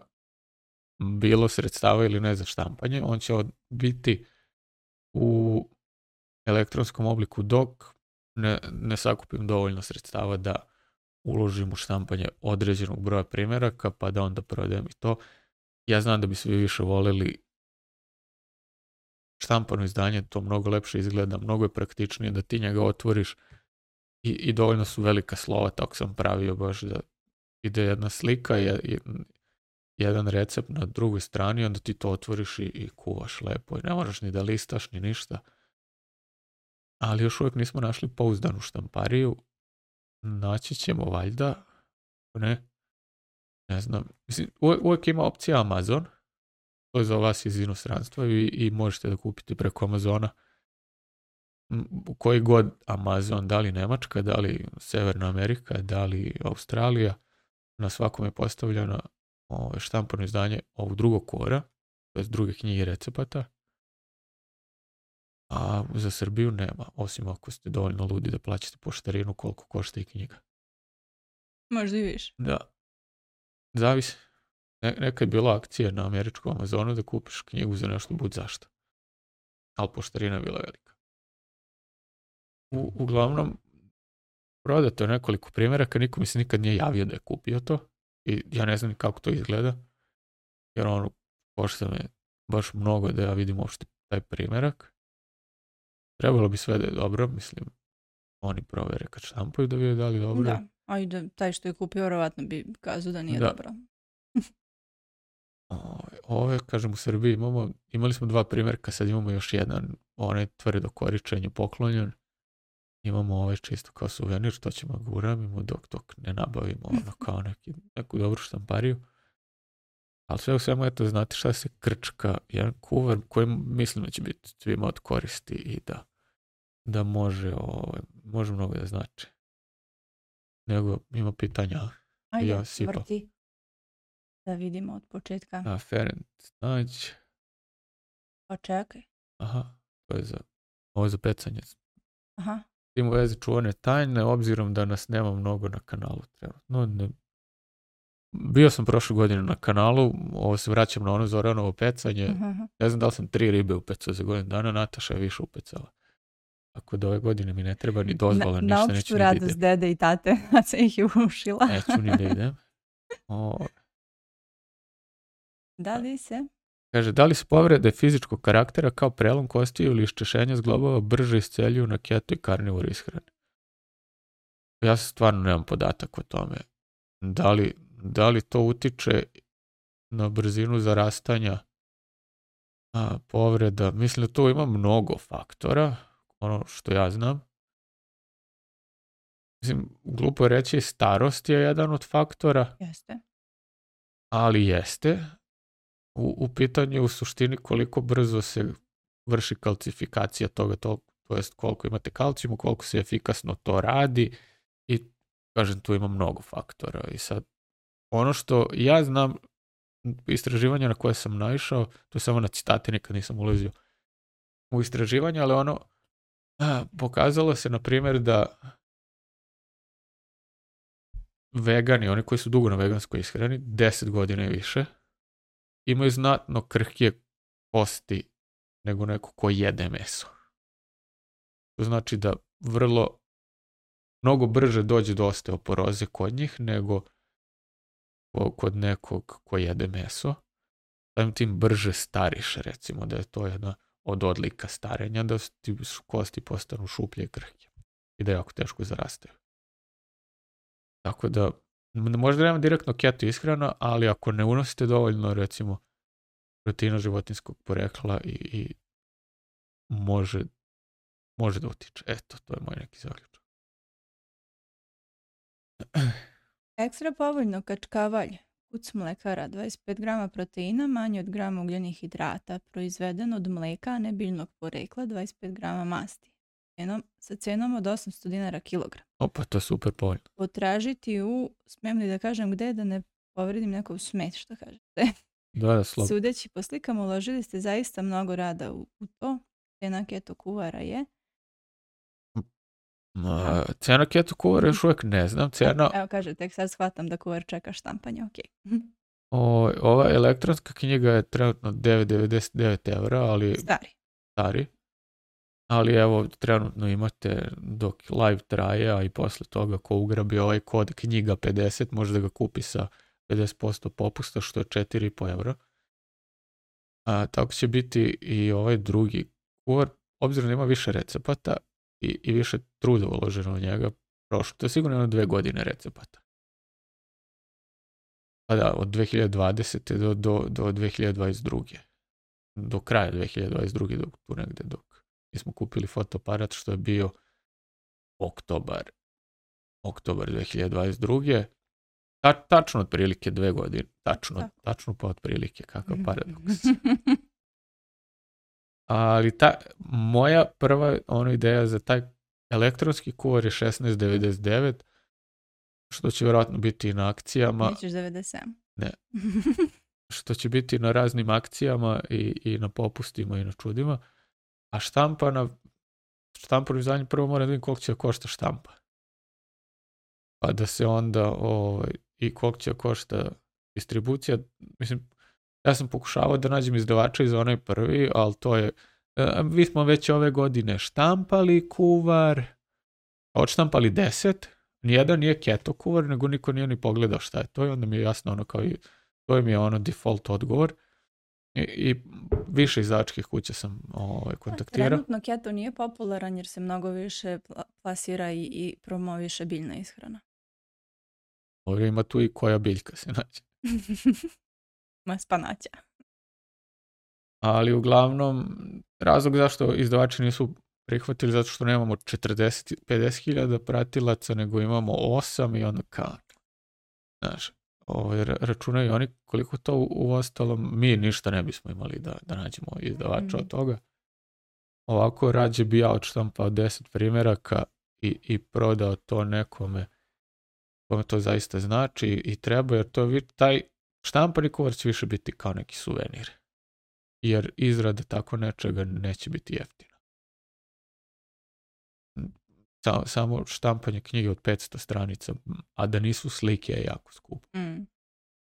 bilo sredstava ili ne za štampanje. On će biti u elektronskom obliku dok ne, ne sakupim dovoljno sredstava da uložim u štampanje određenog broja primeraka, pa da onda prodajem i to. Ja znam da bi svi više voleli štampano izdanje, to mnogo lepše izgleda, mnogo je praktičnije da ti njega otvoriš i, i dovoljno su velika slova, tako sam pravio baš da ide jedna slika, i jedan recept na drugoj strani, onda ti to otvoriš i, i kuvaš lepo i ne moraš ni da listaš ni ništa ali još uvijek nismo našli pouzdanu štampariju. Naći ćemo valjda, ne, ne znam. Mislim, uvijek ima opcija Amazon, to je za vas iz inostranstva i, i možete da kupite preko Amazona koji god Amazon, da li Nemačka, da li Severna Amerika, da li Australija, na svakom je postavljeno štampano izdanje ovog drugog kora, to druge knjige recepata, a za Srbiju nema, osim ako ste dovoljno ludi da plaćate poštarinu koliko košta i knjiga. Možda i više. Da. Zavisi. Ne, neka je bila akcija na američkom Amazonu da kupiš knjigu za nešto bud zašto. Ali poštarina je bila velika. U, uglavnom, prodato je nekoliko primjeraka, niko mi se nikad nije javio da je kupio to. I ja ne znam kako to izgleda. Jer ono, košta me baš mnogo da ja vidim uopšte taj primjerak Trebalo bi sve da je dobro, mislim, oni provere kad štampuju da vide da li je dobro. Da, ajde, da, taj što je kupio, vjerovatno bi kazao da nije da. dobro. Ovaj, ove, kažem, u Srbiji imamo, imali smo dva primjerka, sad imamo još jedan, onaj tvrdo koričenje poklonjen. Imamo ovaj čisto kao suvenir, što ćemo da guramimo dok, dok ne nabavimo ono kao neki, neku dobru štampariju. Ali sve u svemu, eto, znate šta se krčka, jedan kuvar koji mislim da će biti svima od koristi i da da može, ovaj, može mnogo da znači. Nego ima pitanja. Ajde, ja sipa. vrti. Da vidimo od početka. A, Ferent, znači. Pa čekaj. Aha, to je za, ovo je za pecanje. Aha. Tim u vezi čuvane tajne, obzirom da nas nema mnogo na kanalu. No, ne, bio sam prošle godine na kanalu, ovo se vraćam na ono Zoranovo pecanje. Mhm, mhm. Ne znam da li sam tri ribe upecao za godinu dana, Nataša je više upecala. Ako do ove godine mi ne treba ni dozvola, na, ništa neću ni da idem. radost dede i tate, a se ih je ušila. neću ni da idem. O, da li se? Kaže, da li su povrede fizičkog karaktera kao prelom kostiju ili iščešenje zglobova brže isceljuju na keto i karnivor ishrani? Ja stvarno nemam podatak o tome. Da li, da li to utiče na brzinu zarastanja a, povreda? Mislim da tu ima mnogo faktora ono što ja znam. Mislim, glupo je reći, starost je jedan od faktora. Jeste. Ali jeste. U, u pitanju u suštini koliko brzo se vrši kalcifikacija toga, to, to jest koliko imate kalcijuma, koliko se efikasno to radi i kažem tu ima mnogo faktora i sad ono što ja znam istraživanja na koje sam naišao, to je samo na citate, nikad nisam ulazio u istraživanja, ali ono pokazalo se, na primjer, da vegani, oni koji su dugo na veganskoj ishrani, 10 godina i više, imaju znatno krhkije kosti nego neko ko jede meso. To znači da vrlo mnogo brže dođe do osteoporoze kod njih nego kod nekog ko jede meso. Samim tim brže stariš, recimo da je to jedna od odlika starenja da ti kosti postanu šuplje i krhke i da jako teško zarastaju. Tako da, možda nema direktno keto ishrana, ali ako ne unosite dovoljno, recimo, proteina životinskog porekla i, i može, može da utiče. Eto, to je moj neki zaključak. Ekstra povoljno kačkavalje kuc mlekara 25 grama proteina manje od grama ugljenih hidrata, proizveden od mleka nebiljnog porekla 25 grama masti. Cenom, sa cenom od 800 dinara kilogram. Opa, to je super povoljno. Potražiti u, smem li da kažem gde, da ne povredim neko smet, što kažete. Da, da, slobodno. Sudeći po slikama, uložili ste zaista mnogo rada u, u to. Cena keto kuvara je Ma, da. cena keto kuvara još uvijek ne znam. Cena... Evo kaže, tek sad shvatam da kuvar čeka štampanje, ok. o, ova elektronska knjiga je trenutno 9,99 eura, ali... Stari. Stari. Ali evo, trenutno imate dok live traje, a i posle toga ko ugrabi ovaj kod knjiga 50, može da ga kupi sa 50% popusta, što je 4,5 eura. A, tako će biti i ovaj drugi kuvar, obzirom da ima više recepata, i, i više truda uloženo u njega prošlo. To je sigurno jedno dve godine recepata. Pa da, od 2020. do, do, do 2022. Do kraja 2022. dok tu negde dok mi smo kupili fotoaparat što je bio oktobar oktobar 2022. Ta, tačno otprilike dve godine. Tačno, tačno pa otprilike kakav paradoks. ali ta moja prva ona ideja za taj elektronski kuvar je 16.99 što će verovatno biti na akcijama. Nećeš 97. Ne. što će biti na raznim akcijama i, i na popustima i na čudima. A štampa na štampano izdanje prvo moram da vidim koliko će da košta štampa. Pa da se onda ovaj, i koliko će da košta distribucija. Mislim, Ja sam pokušavao da nađem izdavača iz onaj prvi, ali to je... E, mi smo već ove godine štampali kuvar, odštampali deset, nijedan nije keto kuvar, nego niko nije ni pogledao šta je to i onda mi je jasno ono kao i to mi je ono default odgovor. I, i više izdavačkih kuća sam ovaj, pa, kontaktirao. Trenutno keto nije popularan jer se mnogo više plasira i, i promoviše biljna ishrana. Ovo ima tu i koja biljka se nađe. spanatja. Ali uglavnom, razlog zašto izdavači nisu prihvatili zato što nemamo 40-50 hiljada pratilaca, nego imamo 8 i onda kao, znaš, ovaj, računaju oni koliko to u, u ostalom, mi ništa ne bismo imali da, da nađemo izdavača mm. od toga. Ovako rađe bi ja odštampao 10 primeraka i, i prodao to nekome kome to zaista znači i treba, jer to vi, taj Štampani kuvar više biti kao neki suvenir, jer izrada tako nečega neće biti jeftina. Samo štampanje knjige od 500 stranica, a da nisu slike je jako skupo. Mm.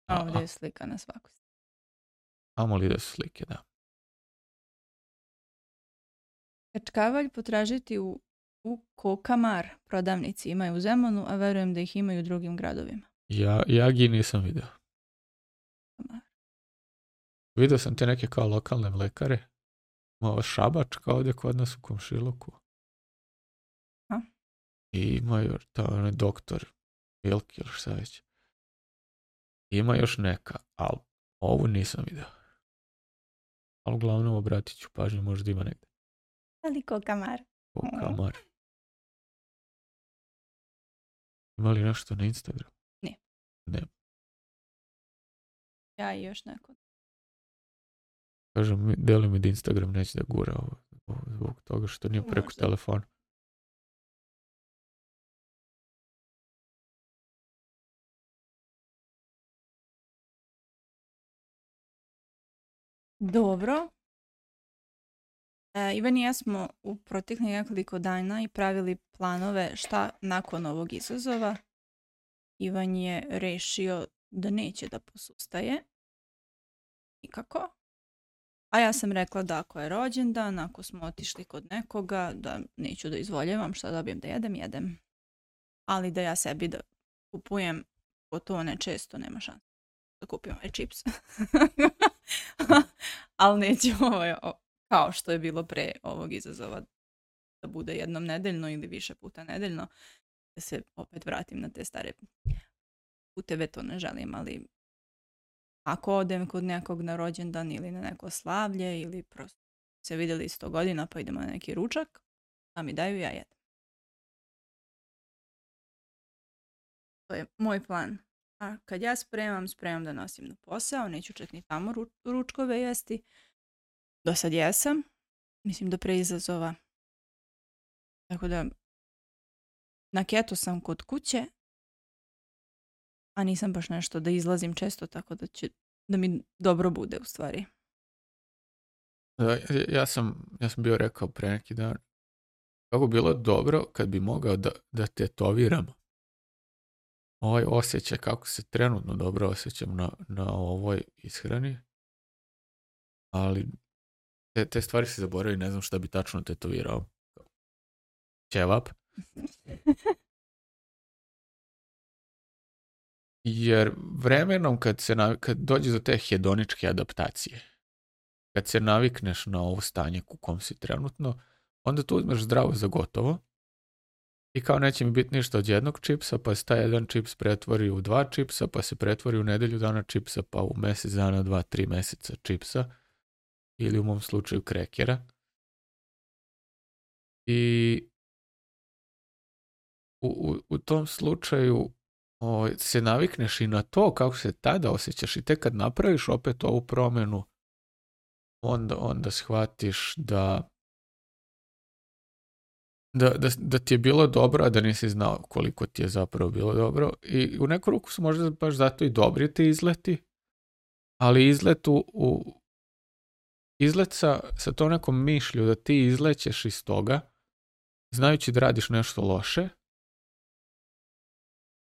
A ovdje je slika na svaku Amo li da su slike, da. Kačkavalj potražiti u, u Kokamar prodavnici imaju u Zemunu, a verujem da ih imaju u drugim gradovima. Ja, ja gi nisam vidio. Video sam te neke kao lokalne mlekare. Ima šabačka ovde kod nas u komšiloku. A? I ima još onaj doktor Vilki ili šta već. Ima još neka, ali ovu nisam video. Ali uglavnom obratit ću pažnju, možda ima negde. Ali ko kamar. Ko kamar. Ima li nešto na Instagram? Ne. Ne. Ja i još neko. Kažem, deli mi da Instagram neće da gura ovo, ovo zbog toga što nije preko telefona. Dobro. E, Ivan i ja smo u proteklih nekoliko dana i pravili planove šta nakon ovog izazova. Ivan je rešio da neće da posustaje. Nikako. A ja sam rekla da ako je rođendan, ako smo otišli kod nekoga, da neću da izvoljevam šta dobijem da, da jedem, jedem. Ali da ja sebi da kupujem, to ne često, nema šanse da kupim ovaj čips. Ali neću ovaj, kao što je bilo pre ovog izazova da bude jednom nedeljno ili više puta nedeljno, da se opet vratim na te stare puteve, to ne želim, ali Ako odem kod nekog na rođendan ili na neko slavlje ili prosto se videli 100 godina pa idemo na neki ručak, a mi daju ja jedem. To je moj plan. A kad ja spremam, spremam da nosim na posao, neću čak ni tamo ručkove jesti. Do sad jesam, mislim do preizazova. Tako da, na keto sam kod kuće, a nisam baš nešto da izlazim često tako da će da mi dobro bude u stvari. Da, ja, ja sam, ja sam bio rekao pre neki dan kako bi bilo dobro kad bi mogao da, da tetoviram ovaj osjećaj kako se trenutno dobro osjećam na, na ovoj ishrani ali te, te stvari se zaboravio ne znam šta bi tačno tetovirao. Ćevap. Jer vremenom kad, se navi, kad dođe do te hedoničke adaptacije, kad se navikneš na ovo stanje u kom si trenutno, onda to uzmeš zdravo za gotovo i kao neće mi biti ništa od jednog čipsa, pa se taj jedan čips pretvori u dva čipsa, pa se pretvori u nedelju dana čipsa, pa u mesec dana, dva, tri meseca čipsa ili u mom slučaju krekera. I u, u, u tom slučaju o, ovaj, se navikneš i na to kako se tada osjećaš i tek kad napraviš opet ovu promenu, onda, onda shvatiš da da, da, da ti je bilo dobro, a da nisi znao koliko ti je zapravo bilo dobro. I u neku ruku su možda baš zato i dobri ti izleti, ali izlet u, u izlet sa, sa to nekom mišlju da ti izlećeš iz toga, znajući da radiš nešto loše,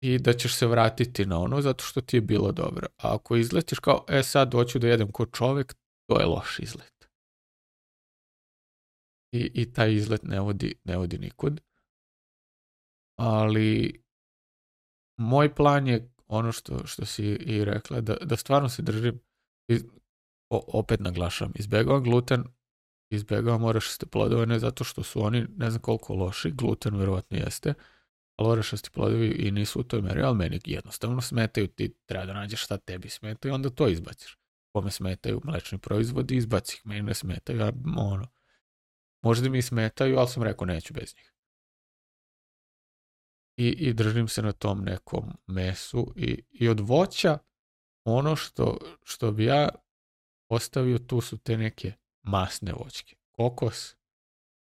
i da ćeš se vratiti na ono zato što ti je bilo dobro. A ako izletiš kao, e sad hoću da jedem ko čovek, to je loš izlet. I, i taj izlet ne vodi, ne vodi nikud. Ali moj plan je ono što, što si i rekla, da, da stvarno se držim, iz, o, opet naglašam, izbjegavam gluten, izbjegavam orašaste plodovine zato što su oni, ne znam koliko loši, gluten verovatno jeste, lorašasti plodovi i nisu u toj meri, ali meni jednostavno smetaju, ti treba da nađeš šta tebi smeta i onda to izbaciš. Kome smetaju mlečni proizvodi, izbaci ih, meni ne smetaju, ja, ono, možda mi smetaju, ali sam rekao neću bez njih. I, i držim se na tom nekom mesu i, i od voća ono što, što bi ja ostavio tu su te neke masne voćke. Kokos,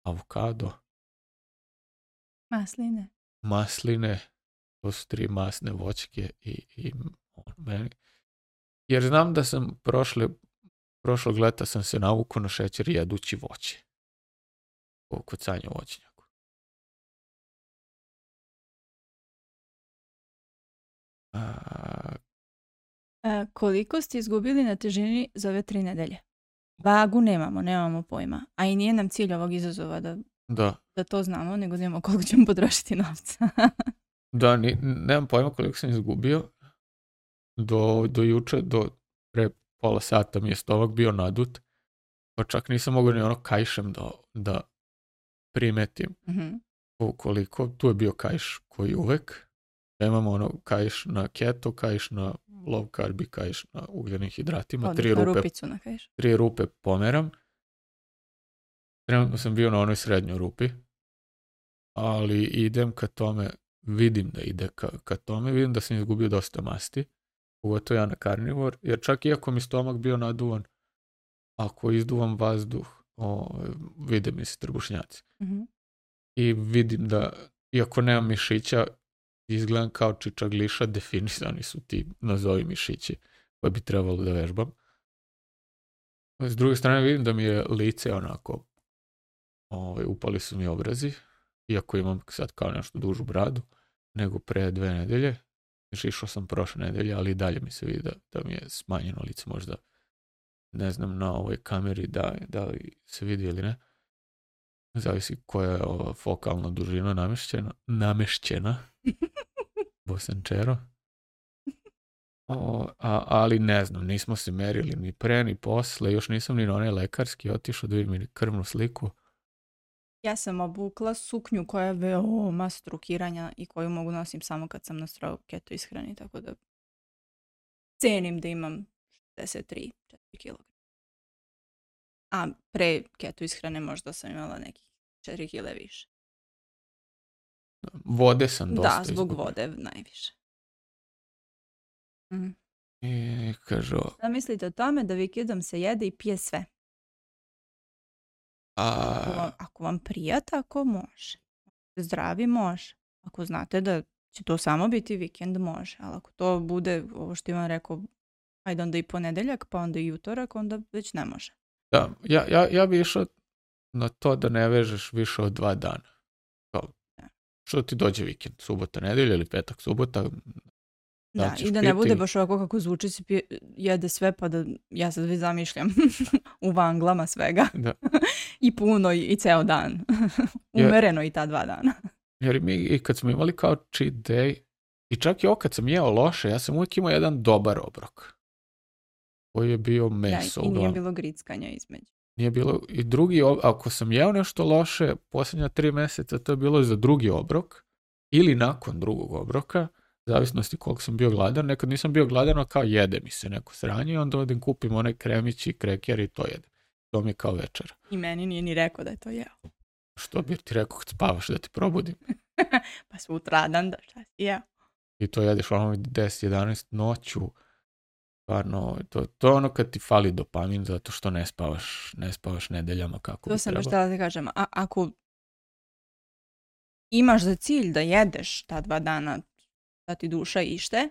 avokado. Masline masline, to su tri masne voćke i, i meni. Jer znam da sam prošle, prošlog leta sam se navukao na šećer jedući voće. U kucanju voćnjaku. A... A, koliko ste izgubili na težini za ove tri nedelje? Vagu nemamo, nemamo pojma. A i nije nam cilj ovog izazova da... Da, da to znamo, nego da imamo koliko ćemo potrošiti novca. da, ni, nemam pojma koliko sam izgubio. Do, do juče, do pre pola sata mi je stomak bio nadut, pa čak nisam mogao ni ono kajšem da, da primetim. Mm -hmm. Koliko, tu je bio kajš koji uvek. Da imamo ono kajš na keto, kajš na low carb i kajš na ugljenim hidratima. Odlično, tri rupe, rupicu na kajš. Tri rupe pomeram. Trenutno sam bio na onoj srednjoj rupi ali idem ka tome, vidim da ide ka, ka tome, vidim da sam izgubio dosta masti, pogotovo ja na karnivor, jer čak iako mi stomak bio naduvan, ako izduvam vazduh, o, vide mi se trbušnjaci. Mm -hmm. I vidim da, iako nemam mišića, izgledam kao čičagliša, definisani su ti nazovi mišići koje bi trebalo da vežbam. S druge strane vidim da mi je lice onako, ovaj, upali su mi obrazi, iako imam sad kao nešto dužu bradu, nego pre dve nedelje. Išao sam prošle nedelje, ali i dalje mi se vidi da, da mi je smanjeno lice možda ne znam na ovoj kameri da, da li se vidi ili ne. Zavisi koja je ova fokalna dužina namešćena. Namešćena. Bosančero. O, a, ali ne znam, nismo se merili ni pre ni posle, još nisam ni na onaj lekarski otišao da vidim krvnu sliku. Ja sam obukla suknju koja je veoma strukiranja i koju mogu nosim samo kad sam na stroju keto ishrani, tako da cenim da imam 63-4 kg. A pre keto ishrane možda sam imala nekih 4 kg više. Vode sam da, dosta Da, zbog izgubila. vode najviše. Mm. E, kažu... Šta mislite o tome da vikendom se jede i pije sve? Ako ako vam prija, tako može. Zdravi može. Ako znate da će to samo biti vikend, može. Ali ako to bude, ovo što imam rekao, ajde onda i ponedeljak, pa onda i utorak, onda već ne može. Da, ja, ja, ja bi išao na to da ne vežeš više od dva dana. Kao, da. što ti dođe vikend, subota, nedelja ili petak, subota, Da, da, da, i da ne piti. bude baš ovako kako zvuči se pije, jede sve pa da ja sad već zamišljam u vanglama svega da. i puno i, i ceo dan, umereno jer, i ta dva dana. Jer mi i kad smo imali kao cheat day i čak i ovo kad sam jeo loše, ja sam uvijek imao jedan dobar obrok koji je bio meso. Da, i nije bilo grickanja između. Nije bilo, i drugi, ako sam jeo nešto loše, posljednja tri mjeseca to je bilo za drugi obrok ili nakon drugog obroka, zavisnosti koliko sam bio gladan, nekad nisam bio gladan, a kao jede mi se neko sranje i onda odem kupim one kremić i i to jedem. To mi je kao večer. I meni nije ni rekao da je to jeo. Što bi ti rekao kad spavaš da te probudim? pa sutra dan da šta si jeo. I to jedeš ono 10-11 noću. Stvarno, to, to je ono kad ti fali dopamin zato što ne spavaš, ne spavaš nedeljama kako to bi sam trebalo. To sam da kažem. A, ako imaš za cilj da jedeš ta dva dana da ti duša ište,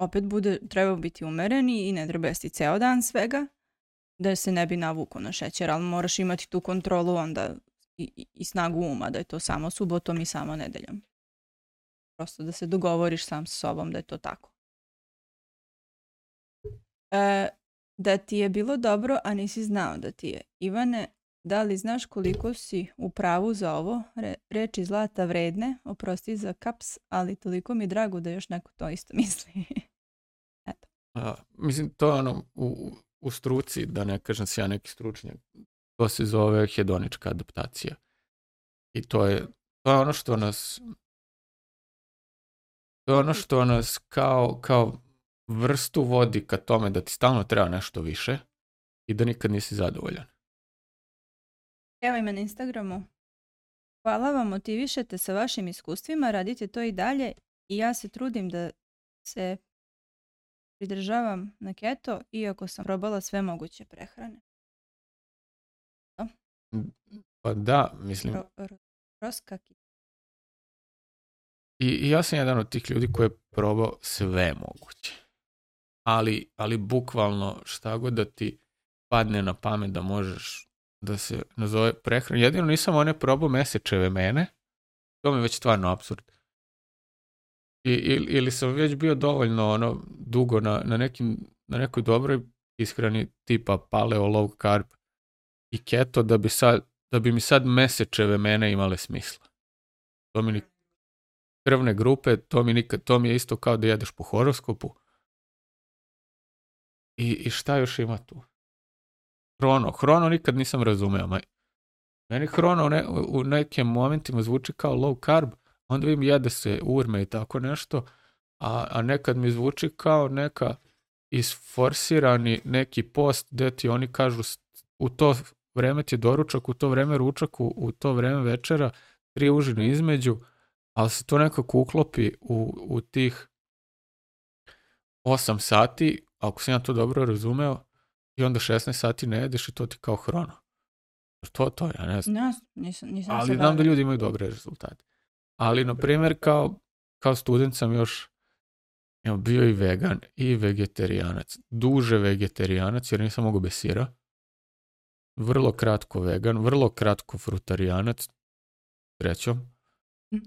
opet bude, treba biti umereni i ne treba jesti ceo dan svega, da se ne bi navuko na šećer, ali moraš imati tu kontrolu onda i, i snagu uma, da je to samo subotom i samo nedeljom. Prosto da se dogovoriš sam sa sobom da je to tako. E, da ti je bilo dobro, a nisi znao da ti je. Ivane, Da li znaš koliko si u pravu za ovo? Re, reči zlata vredne, oprosti za kaps, ali toliko mi je drago da još neko to isto misli. Eto. A, mislim, to je ono u, u struci, da ne kažem se ja neki stručnjak, to se zove hedonička adaptacija. I to je, to je ono što nas to je ono što nas kao, kao vrstu vodi ka tome da ti stalno treba nešto više i da nikad nisi zadovoljan. Evo i na Instagramu. Hvala vam, motivišete sa vašim iskustvima, radite to i dalje i ja se trudim da se pridržavam na keto iako sam probala sve moguće prehrane. No. Da. Pa da, mislim. Ro, I, I ja sam jedan od tih ljudi koji je probao sve moguće. Ali, ali bukvalno šta god da ti padne na pamet da možeš da se nazove prehrana. Jedino nisam one probao mesečeve mene. To mi je već stvarno absurd. I, ili, ili sam već bio dovoljno ono dugo na, na, nekim, na nekoj dobroj ishrani tipa paleo, low carb i keto da bi, sad, da bi mi sad mesečeve mene imale smisla. To mi ni, krvne grupe, to mi, nikad, to mi je isto kao da jedeš po horoskopu. I, I šta još ima tu? Hrono. Hrono nikad nisam razumeo. Ma. Meni Hrono ne, u nekim momentima zvuči kao low carb, onda vidim jede se urme i tako nešto, a, a nekad mi zvuči kao neka isforsirani neki post gdje ti oni kažu u to vreme ti je doručak, u to vreme ručak, u, u to vreme večera, tri užine između, ali se to nekako uklopi u, u tih 8 sati, ako sam ja to dobro razumeo, i onda 16 sati ne jedeš i to ti kao hrona. To, to, ja ne znam. No, nisam, nisam Ali znam da ljudi imaju dobre rezultate. Ali, na primjer, kao, kao student sam još ja, bio i vegan i vegetarijanac. Duže vegetarijanac jer nisam mogao bez sira. Vrlo kratko vegan, vrlo kratko frutarijanac. Trećom. Hm.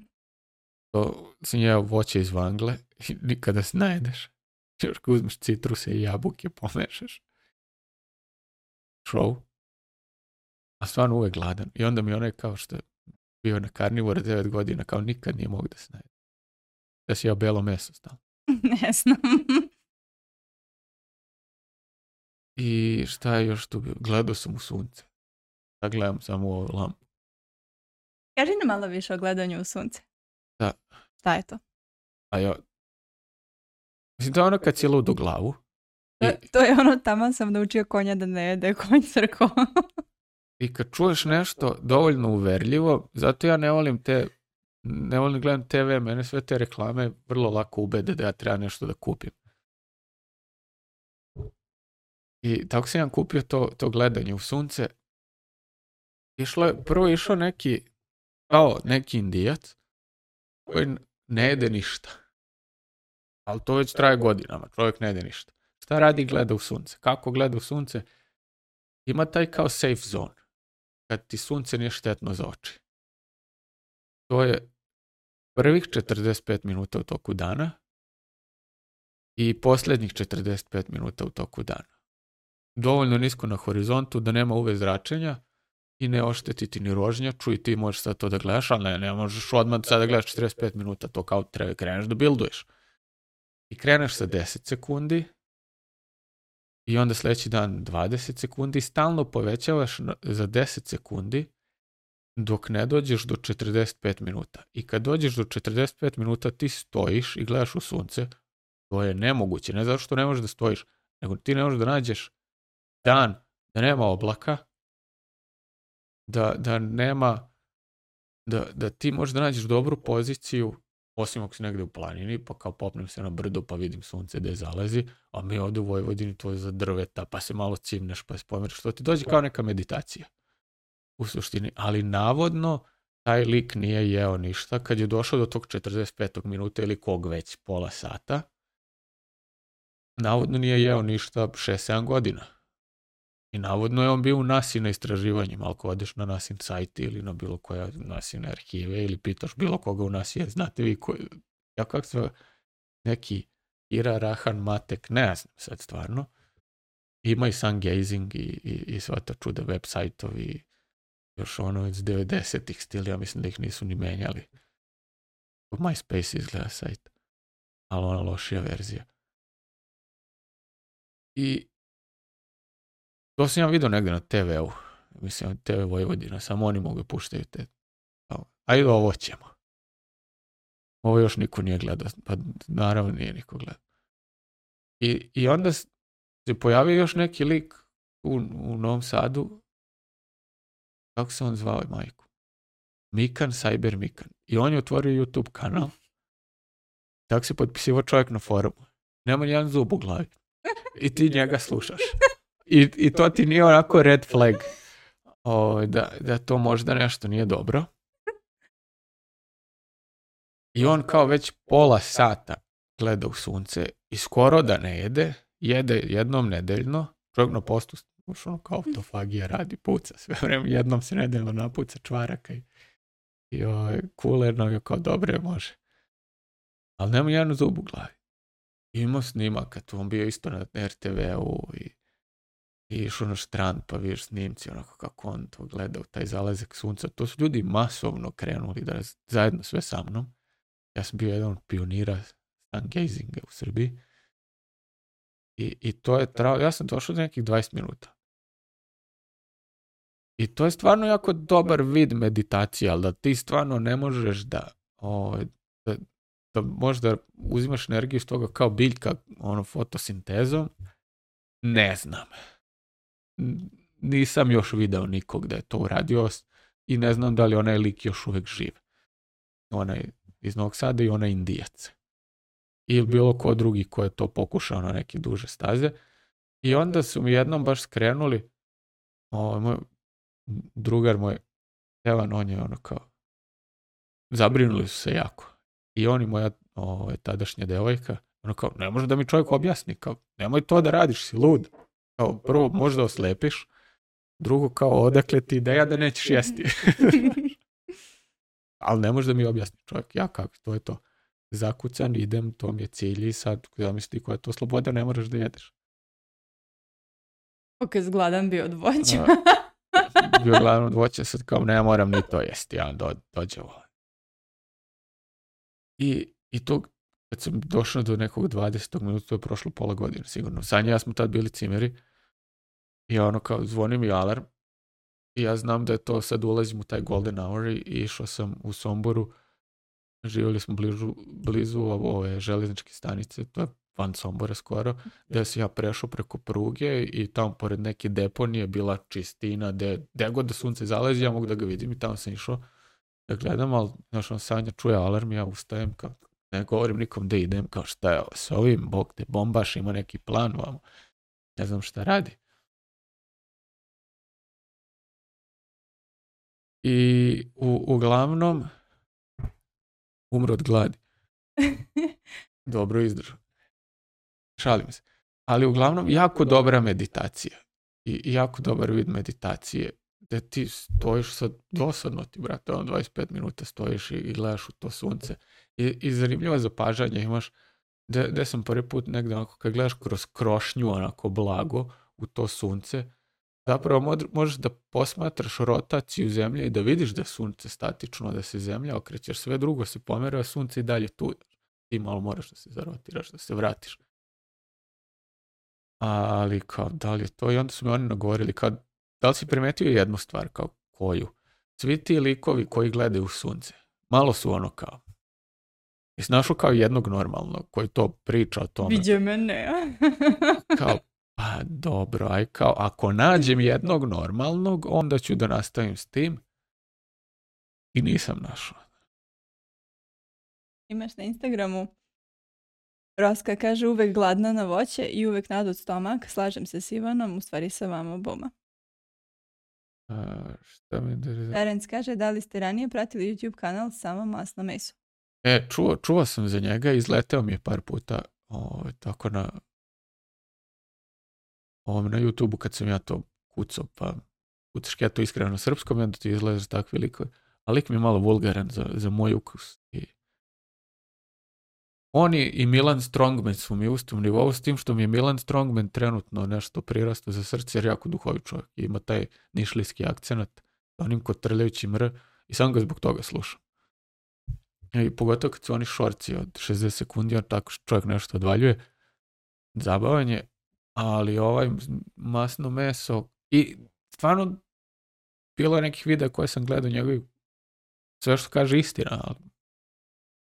To sam jeo voće iz vangle i nikada se najedeš. Još uzmeš citruse i jabuke pomešaš pro, a stvarno uvek gladan. I onda mi onaj kao što je bio na karnivore 9 godina, kao nikad nije mogu da se najde. Da si jeo belo meso stalno. ne znam. I šta je još tu bio? Gledao sam u sunce. Da gledam samo u ovu lampu. Kaži nam malo više o gledanju u sunce. Da. Šta je to? A ja, Mislim, to je ono kad si lud u glavu To, to je ono, tamo sam naučio konja da ne jede, konj crko. I kad čuješ nešto dovoljno uverljivo, zato ja ne volim te, ne volim da gledam TV, mene sve te reklame vrlo lako ubede da ja treba nešto da kupim. I tako sam ja kupio to, to gledanje u sunce. Išlo je, prvo je išao neki, kao neki indijac, koji ne jede ništa. Ali to već traje godinama, čovjek ne jede ništa. Šta radi gleda u sunce? Kako gleda u sunce? Ima taj kao safe zone. Kad ti sunce nije štetno za oči. To je prvih 45 minuta u toku dana i poslednjih 45 minuta u toku dana. Dovoljno nisko na horizontu da nema uve zračenja i ne oštetiti ni rožnja. Čuj, ti možeš sad to da gledaš, ali ne, ne možeš odmah sad da gledaš 45 minuta, to kao treba da kreneš da builduješ. I kreneš sa 10 sekundi, i onda sledeći dan 20 sekundi, stalno povećavaš za 10 sekundi dok ne dođeš do 45 minuta. I kad dođeš do 45 minuta ti stojiš i gledaš u sunce, to je nemoguće, ne zato što ne možeš da stojiš, nego ti ne možeš da nađeš dan da nema oblaka, da, da nema, da, da ti možeš da nađeš dobru poziciju Osim ako si negde u planini, pa kao popnem se na brdo pa vidim sunce gde zalazi, a mi ovde u Vojvodini to je za drveta, pa se malo cimneš, pa se pomeriš, što ti dođe da. kao neka meditacija u suštini. Ali navodno, taj lik nije jeo ništa. Kad je došao do tog 45. minuta ili kog već, pola sata, navodno nije da. jeo ništa 6-7 godina. I navodno je on bio u nasi na istraživanjima, ako odeš na nasin sajt ili na bilo koja nasine arhive ili pitaš bilo koga u nasi, je, znate vi koji, ja kak se neki Ira Rahan Matek, ne znam sad stvarno, ima i sun gazing i, i, i sva ta čuda web sajtovi, još ono iz 90-ih stil, ja mislim da ih nisu ni menjali. MySpace izgleda sajt, ali ona lošija verzija. I To sam ja vidio negdje na TV-u. Mislim, TV Vojvodina, samo oni mogu puštaju te. Ajde, da ovo ćemo. Ovo još niko nije gledao. Pa naravno nije niko gledao. I, i onda se pojavio još neki lik u, u Novom Sadu. Kako se on zvao, majku? Mikan, Cyber Mikan. I on je otvorio YouTube kanal. Tako se potpisivao čovjek na forumu. Nema nijedan zub u glavi. I ti njega slušaš. I, I to ti nije onako red flag. O, da, da to možda nešto nije dobro. I on kao već pola sata gleda u sunce i skoro da ne jede, jede jednom nedeljno, čovjek na postu, ono kao autofagija radi, puca sve vreme, jednom se nedeljno napuca čvaraka i, i ovaj, kulerno je kao dobre može. Ali nema jedan zubu u glavi. Imao snimaka, tu on bio isto na RTV-u i i išao na strand, pa vidiš snimci onako kako on to gleda u taj zalazak sunca. To su ljudi masovno krenuli da zajedno sve sa mnom. Ja sam bio jedan od pionira stargazinga u Srbiji. I, I to je trao, ja sam došao do nekih 20 minuta. I to je stvarno jako dobar vid meditacije, ali da ti stvarno ne možeš da, o, ovaj, da, da možda uzimaš energiju iz toga kao biljka ono fotosintezom, ne znam nisam još video nikog da je to uradio i ne znam da li onaj lik još uvek živ. Onaj iz Novog Sada i onaj indijac. Ili bilo ko drugi ko je to pokušao na neke duže staze. I onda su mi jednom baš skrenuli, ovaj moj drugar moj, Evan, on je ono kao, zabrinuli su se jako. I on i moja ovaj, tadašnja devojka, ono kao, ne može da mi čovjek objasni, kao, nemoj to da radiš, si lud. Kao, prvo, možda oslepiš, drugo, kao, odakle ti ideja da nećeš jesti. Ali ne može da mi objasni čovjek, ja kako, to je to. Zakucan, idem, to mi je cilj i sad, ja misli koja je to sloboda, ne moraš da jedeš. Ok, zgladan bi od voća. Da. bio gladan od voća, sad kao, ne moram ni to jesti, ja do, dođe ovo. I, i to, kad sam došao do nekog 20. minuta, to je prošlo pola godine, sigurno. Sanja ja smo tad bili cimeri I ono kao, zvoni mi alarm. I ja znam da je to, sad ulazim u taj golden hour i išao sam u Somboru. Živjeli smo bližu, blizu ove železničke stanice, to je van Sombora skoro, mhm. gdje sam ja prešao preko pruge i tamo pored neke deponije bila čistina, gdje, gdje god da sunce zalazi, ja mogu da ga vidim i tamo sam išao da gledam, ali znaš, on sanja čuje alarm, i ja ustajem, kao, ne govorim nikom da idem, kao šta je s ovim, bog te bombaš, ima neki plan, vamo. ne znam šta radi. i u, uglavnom umro od gladi. Dobro izdržao. Šalim se. Ali uglavnom jako dobra meditacija. I jako dobar vid meditacije. Da ti stojiš sad dosadno ti, brate, on 25 minuta stojiš i, i gledaš u to sunce. I, i zanimljivo zapažanje imaš da, da sam prvi put negdje onako kad gledaš kroz krošnju onako blago u to sunce Zapravo možeš da posmatraš rotaciju zemlje i da vidiš da je sunce statično, da se zemlja okreće, sve drugo se pomera, a sunce i dalje tu. Ti malo moraš da se zarotiraš, da se vratiš. Ali kao, da li je to? I onda su mi oni nagovorili, kao, da li si primetio jednu stvar, kao koju? Svi ti likovi koji gledaju u sunce, malo su ono kao, Jesi našao kao jednog normalnog koji to priča o tome? Viđe mene. kao, Pa dobro, aj kao, ako nađem jednog normalnog, onda ću da nastavim s tim. I nisam našla. Imaš na Instagramu Roska kaže uvek gladna na voće i uvek nadut stomak. Slažem se s Ivanom, u stvari sa vama oboma. A, šta mi da... Terenc kaže, da li ste ranije pratili YouTube kanal Samo masno meso? E, čuo, čuo sam za njega, izleteo mi je par puta o, ovaj, tako na ovom, na YouTube-u kad sam ja to kucao, pa kucaš ja to iskreno srpskom i onda ti izlaze takvi likovi. A lik mi je malo vulgaran za, za moj ukus. I... Oni i Milan Strongman su mi u istom nivou, s tim što mi je Milan Strongman trenutno nešto prirasto za srce, jer jako duhovi čovjek. I ima taj nišlijski akcenat, onim kotrljajućim r, i sam ga zbog toga slušam. E, I pogotovo kad su oni šorci od 60 sekundi, on tako čovjek nešto odvaljuje, zabavan ali ovaj masno meso i stvarno bilo je nekih videa koje sam gledao njegovih sve što kaže istina, ali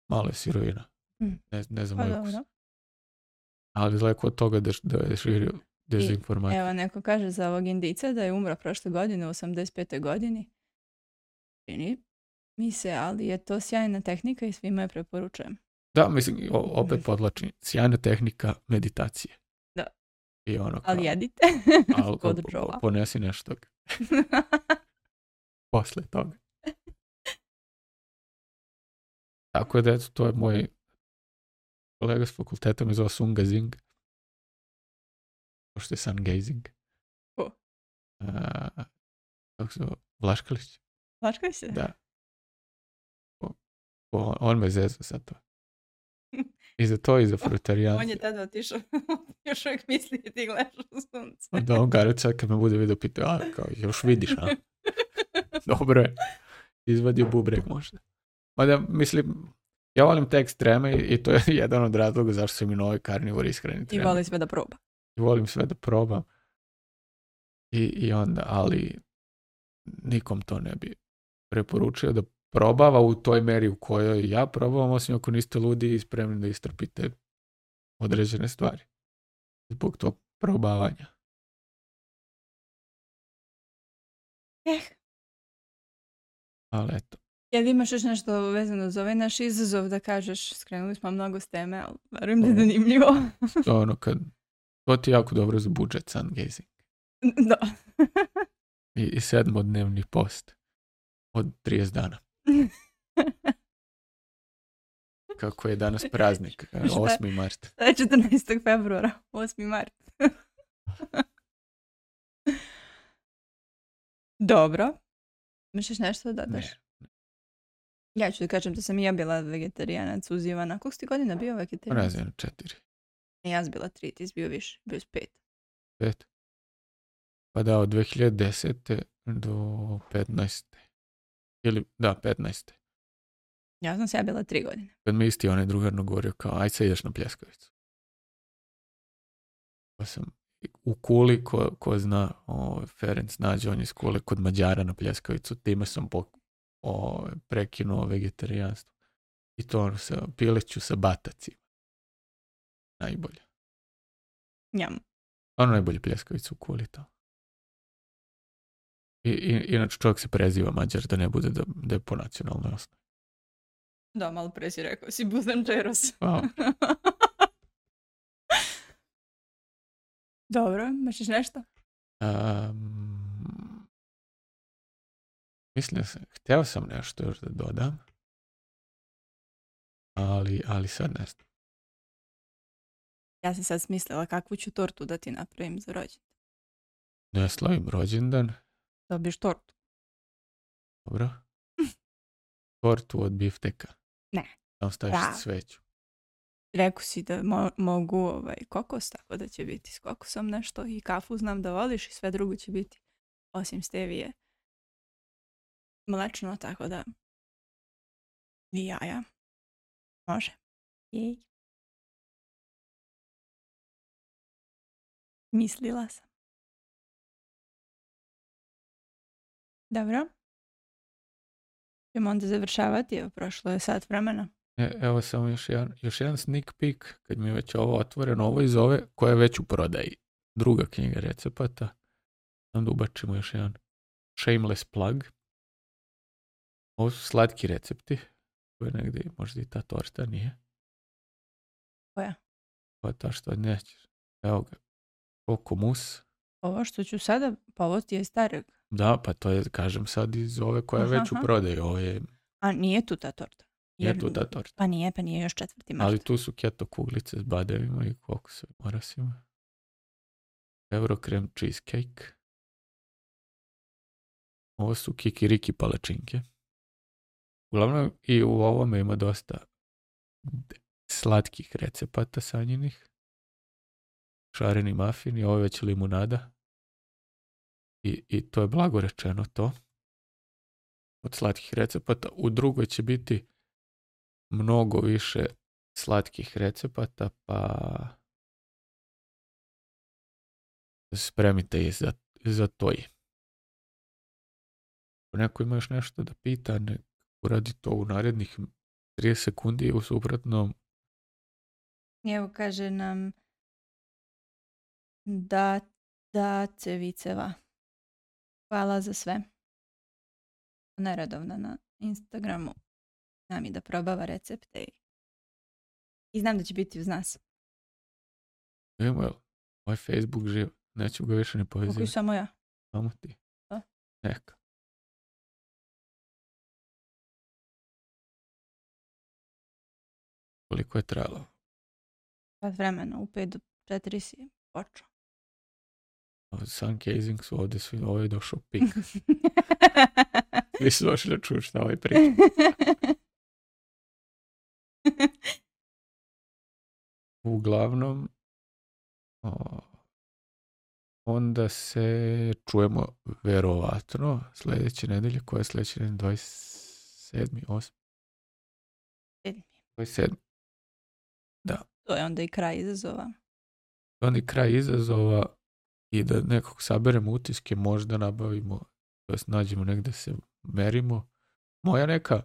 malo je sirovina. Mm. Ne, ne znam pa moj ukus. Ali daleko od toga da, da je širio dezinformaciju. Evo, neko kaže za ovog indica da je umro prošle godine u 85. godini. Čini mi se, ali je to sjajna tehnika i svima je preporučujem. Da, mislim, opet podlačim, sjajna tehnika meditacije. I ono kao, Ali jedite. al, po, po, ponesi nešto. Posle toga. Tako da, eto, to je moj kolega s fakulteta me zove Sungazing. Pošto je Sungazing. Ko? Uh, kako se zove? Vlaškalić. Vlaškalić se? Da. O, on, on me zezva sad to. I za to i za frutarijance. On je tada otišao, još uvijek misli i da ti gledaš u sunce. Da, on garača kad me bude vidio pitao, a kao, još vidiš, a? Dobro je. Izvadio bubreg možda. Mada, mislim, ja volim te ekstreme i to je jedan od razloga zašto su mi novi karnivori iskreni I volim sve da probam. I volim sve da probam. I, I onda, ali nikom to ne bi preporučio da probava u toj meri u kojoj ja probavam, osim ako niste ludi i spremni da istrpite određene stvari. Zbog to probavanja. Eh. Ali eto. Jel imaš još nešto vezano za ovaj naš izazov da kažeš, skrenuli smo mnogo s teme, ali verujem da je zanimljivo. to ono kad, to ti je jako dobro za budžet sun gazing. Da. I, i sedmodnevni post od 30 dana. Kako je danas praznik, 8. mart. 14. februara, 8. mart. Dobro. Misliš nešto da daš? Ne. Ja ću da kažem da sam i ja bila vegetarijanac uzivana. Koliko ste godina bio vegetarijanac? Razvijeno četiri. Ne, ja sam bila tri, ti si bio više. Bio si pet. Pet. Pa da, od 2010. do 15. Ili, da, 15. Ja sam se ja bila tri godine. Kad mi isti onaj drugar nagovorio kao, aj se ideš na pljeskavicu. Pa sam u Kuli, ko, ko zna, o, ovaj, Ferenc nađe, on je iz Kule kod Mađara na pljeskavicu, time sam po, o, ovaj, prekinuo vegetarijanstvo. I to ono sa pileću sa batacima. Najbolje. Njam. Ono najbolje pljeskavicu u Kuli to. I, inače čovjek se preziva Mađar, da ne bude da, da je po nacionalnoj osnovi. Da, malo pre si rekao, si Buzan Džeros. Wow. Dobro, misliš nešto? Um, mislim sam, hteo sam nešto još da dodam, ali, ali sad ne znam. Ja sam sad smislila kakvu ću tortu da ti napravim za rođendan. Ne slavim rođendan. Dobiješ da, tortu. Dobro. Tortu od bifteka. Ne. Tam staviš Pravo. sveću. Rekao si da mo- mogu ovaj, kokos, tako da će biti s kokosom nešto i kafu znam da voliš i sve drugo će biti, osim stevije, mlečno, tako da i jaja. Može. Jej. Mislila sam. Dobro. Ćemo onda završavati, evo prošlo je sat vremena. E, evo samo još jedan, još jedan sneak peek, kad mi je već ovo otvoreno, ovo iz ove koja je već u prodaji. Druga knjiga recepata. Onda ubačimo još jedan shameless plug. Ovo su slatki recepti, koje negde, možda i ta torta nije. Koja? Koja pa ta što nećeš. Evo ga. Kokomus. Ovo što ću sada, pa ovo ti je starog. Da, pa to je, kažem sad, iz ove koja je već u prodaju. Ovo A nije tu ta torta? Jer, nije tu ta torta. Pa nije, pa nije još četvrti marta. Ali tu su keto kuglice s badevima i kokosom, se morasima. Euro krem cheesecake. Ovo su kikiriki palačinke. Uglavnom i u ovome ima dosta slatkih recepata sanjinih. Šareni mafini, ovo je već limunada i, i to je blago rečeno to od slatkih recepata. U drugoj će biti mnogo više slatkih recepata, pa spremite je za, za to i. Ako neko ima još nešto da pita, nek uradi to u narednih 30 sekundi, u suprotnom... Evo kaže nam da, da ceviceva. Hvala za sve. Neradovna na Instagramu. Nam je da probava recepte i, I znam da će biti uz nas. Evo, moj Facebook živ. Neću ga više ni povezivati. Mogu samo ja. Samo ti. A? Da. Neka. Koliko je trajalo? Sad pa vremena, u 5 do 4 si počeo. Ovaj, Sun casing su ovdje svi, ovo ovaj je došao pik. Vi su došli da čuju šta ovaj priča. Uglavnom, o, onda se čujemo verovatno sljedeće nedelje, koja je sljedeće nedelje 27. 8. 7. 27. Da. To je onda i kraj izazova. To je onda i kraj izazova i da nekog saberemo utiske, možda nabavimo, to jest nađemo negde se merimo. Moja neka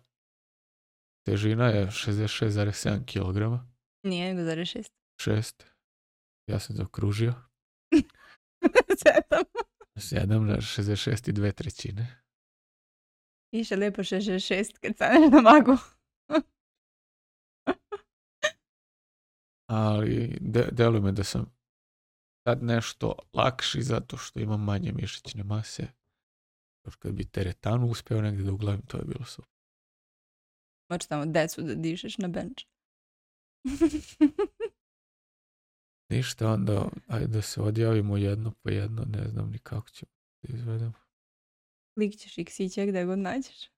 težina je 66,7 kg. Nije, nego 6. 6. Ja sam zakružio. 7. 7 na 66 i dve trećine. Piše lepo 66 kad staneš na magu. Ali de, deluje me da sam sad nešto lakši zato što imam manje mišićne mase. Još kad bi teretanu uspeo negde da uglavim, to je bilo super. Moći tamo decu da dišeš na bench. Ništa, onda ajde da se odjavimo jedno po jedno, ne znam ni kako ćemo da izvedemo. Lik ćeš i ksića gde god nađeš.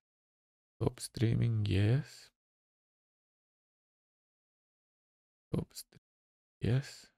Top streaming, yes. Top streaming, yes.